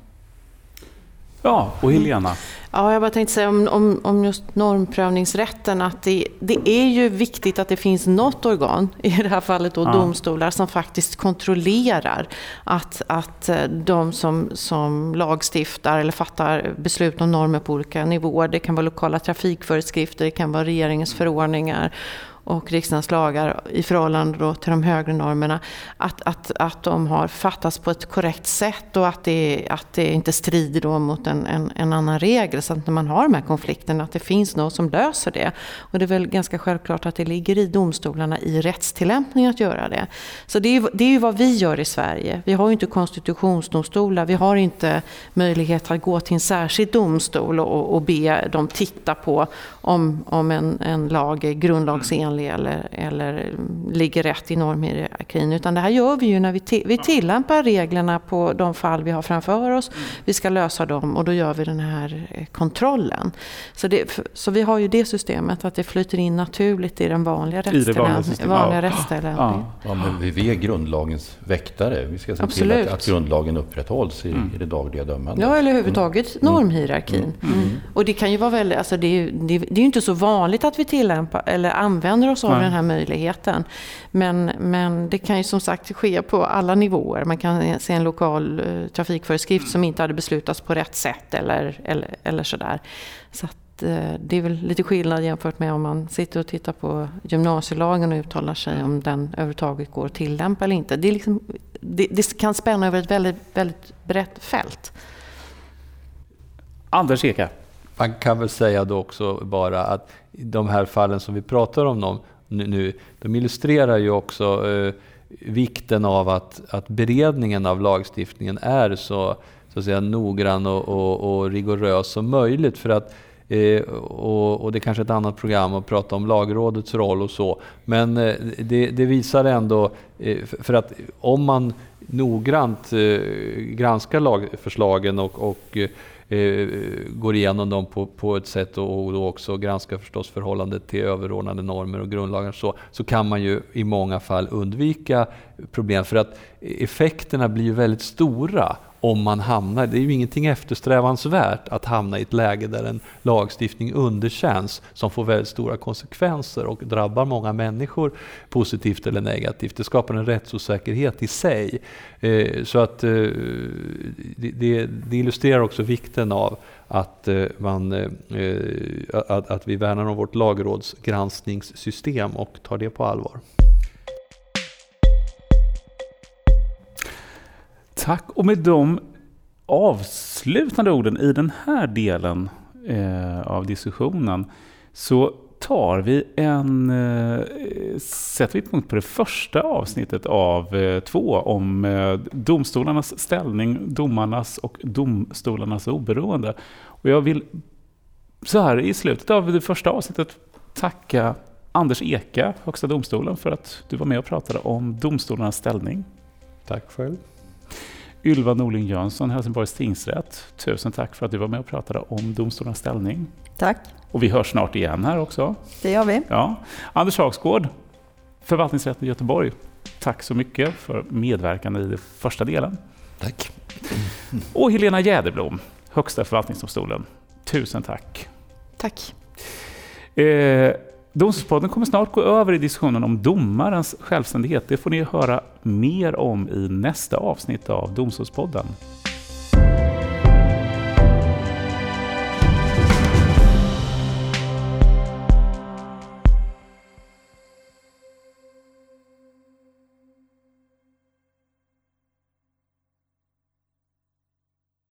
Ja, och Helena?
Ja, jag bara tänkte säga om, om, om just normprövningsrätten att det, det, är ju viktigt att det finns något organ, i det här fallet då ja. domstolar, som faktiskt kontrollerar att, att eh, de som, som lagstiftar eller fattar beslut om normer på olika nivåer, det kan vara lokala trafikföreskrifter, det kan vara regeringens förordningar och riksdagens lagar i förhållande då till de högre normerna, att, att, att de har fattats på ett korrekt sätt och att det, att det inte strider då mot en, en, en annan regel. Så att när man har de här konflikterna, att det finns något som löser det. Och det är väl ganska självklart att det ligger i domstolarna i rättstillämpning att göra det. Så det är, det är ju vad vi gör i Sverige. Vi har ju inte konstitutionsdomstolar, vi har inte möjlighet att gå till en särskild domstol och, och be dem titta på om, om en, en lag är grundlagsenlig ovanlig eller, eller ligger rätt i normhierarkin. Utan det här gör vi ju när vi, ti vi tillämpar reglerna på de fall vi har framför oss. Vi ska lösa dem och då gör vi den här eh, kontrollen. Så, det, så vi har ju det systemet att det flyter in naturligt i den vanliga rättstillämpningen. Vanliga ja.
Ja. men vi är grundlagens väktare. Vi ska se Absolut. till att, att grundlagen upprätthålls i, mm. i det dagliga dömandet.
Ja, eller överhuvudtaget mm. normhierarkin. Mm. Mm. Och det kan ju vara väldigt, alltså det är, det, det är ju inte så vanligt att vi tillämpar eller använder använder oss av Nej. den här möjligheten. Men, men det kan ju som sagt ske på alla nivåer. Man kan se en lokal uh, trafikföreskrift som inte hade beslutats på rätt sätt eller, eller, eller sådär. Så att, uh, det är väl lite skillnad jämfört med om man sitter och tittar på gymnasielagen och uttalar sig om den överhuvudtaget går att tillämpa eller inte. Det, är liksom, det, det kan spänna över ett väldigt, väldigt brett fält.
Anders Eka.
Man kan väl säga då också bara att de här fallen som vi pratar om nu, de illustrerar ju också eh, vikten av att, att beredningen av lagstiftningen är så, så att säga, noggrann och, och, och rigorös som möjligt. För att, eh, och, och, det är kanske ett annat program att prata om lagrådets roll och så. Men eh, det, det, visar ändå, eh, för att om man noggrant eh, granskar lagförslagen och, och eh, eh, går igenom dem på, på ett sätt och, och då också granskar förstås förhållandet till överordnade normer och grundlagar. Så, så kan man ju i många fall undvika problem. För att effekterna blir ju väldigt stora om man hamnar, det är ju ingenting eftersträvansvärt att hamna i ett läge där en lagstiftning underkänns som får väldigt stora konsekvenser och drabbar många människor positivt eller negativt. Det skapar en rättsosäkerhet i sig. Eh, så att eh, det, det illustrerar också vikten av att, eh, man, att, att vi värnar om vårt lagrådsgranskningssystem och tar det på allvar.
Tack. Och med de avslutande orden i den här delen eh, av diskussionen så tar vi en, eh, sätter vi punkt på det första avsnittet av eh, två om eh, domstolarnas ställning, domarnas och domstolarnas oberoende. Och jag vill så här i slutet av det första avsnittet tacka Anders Eka, Högsta domstolen, för att du var med och pratade om domstolarnas ställning.
Tack själv.
Ylva Norling Jönsson, Helsingborgs tingsrätt. Tusen tack för att du var med och pratade om domstolens ställning.
Tack.
Och vi hörs snart igen här också.
Det gör vi.
Ja. Anders Hagsgård, Förvaltningsrätten i Göteborg. Tack så mycket för medverkan i den första delen.
Tack.
Och Helena Jäderblom, Högsta förvaltningsdomstolen. Tusen tack.
Tack.
Eh, Domstolspodden kommer snart gå över i diskussionen om domarens självständighet. Det får ni höra mer om i nästa avsnitt av Domstolspodden.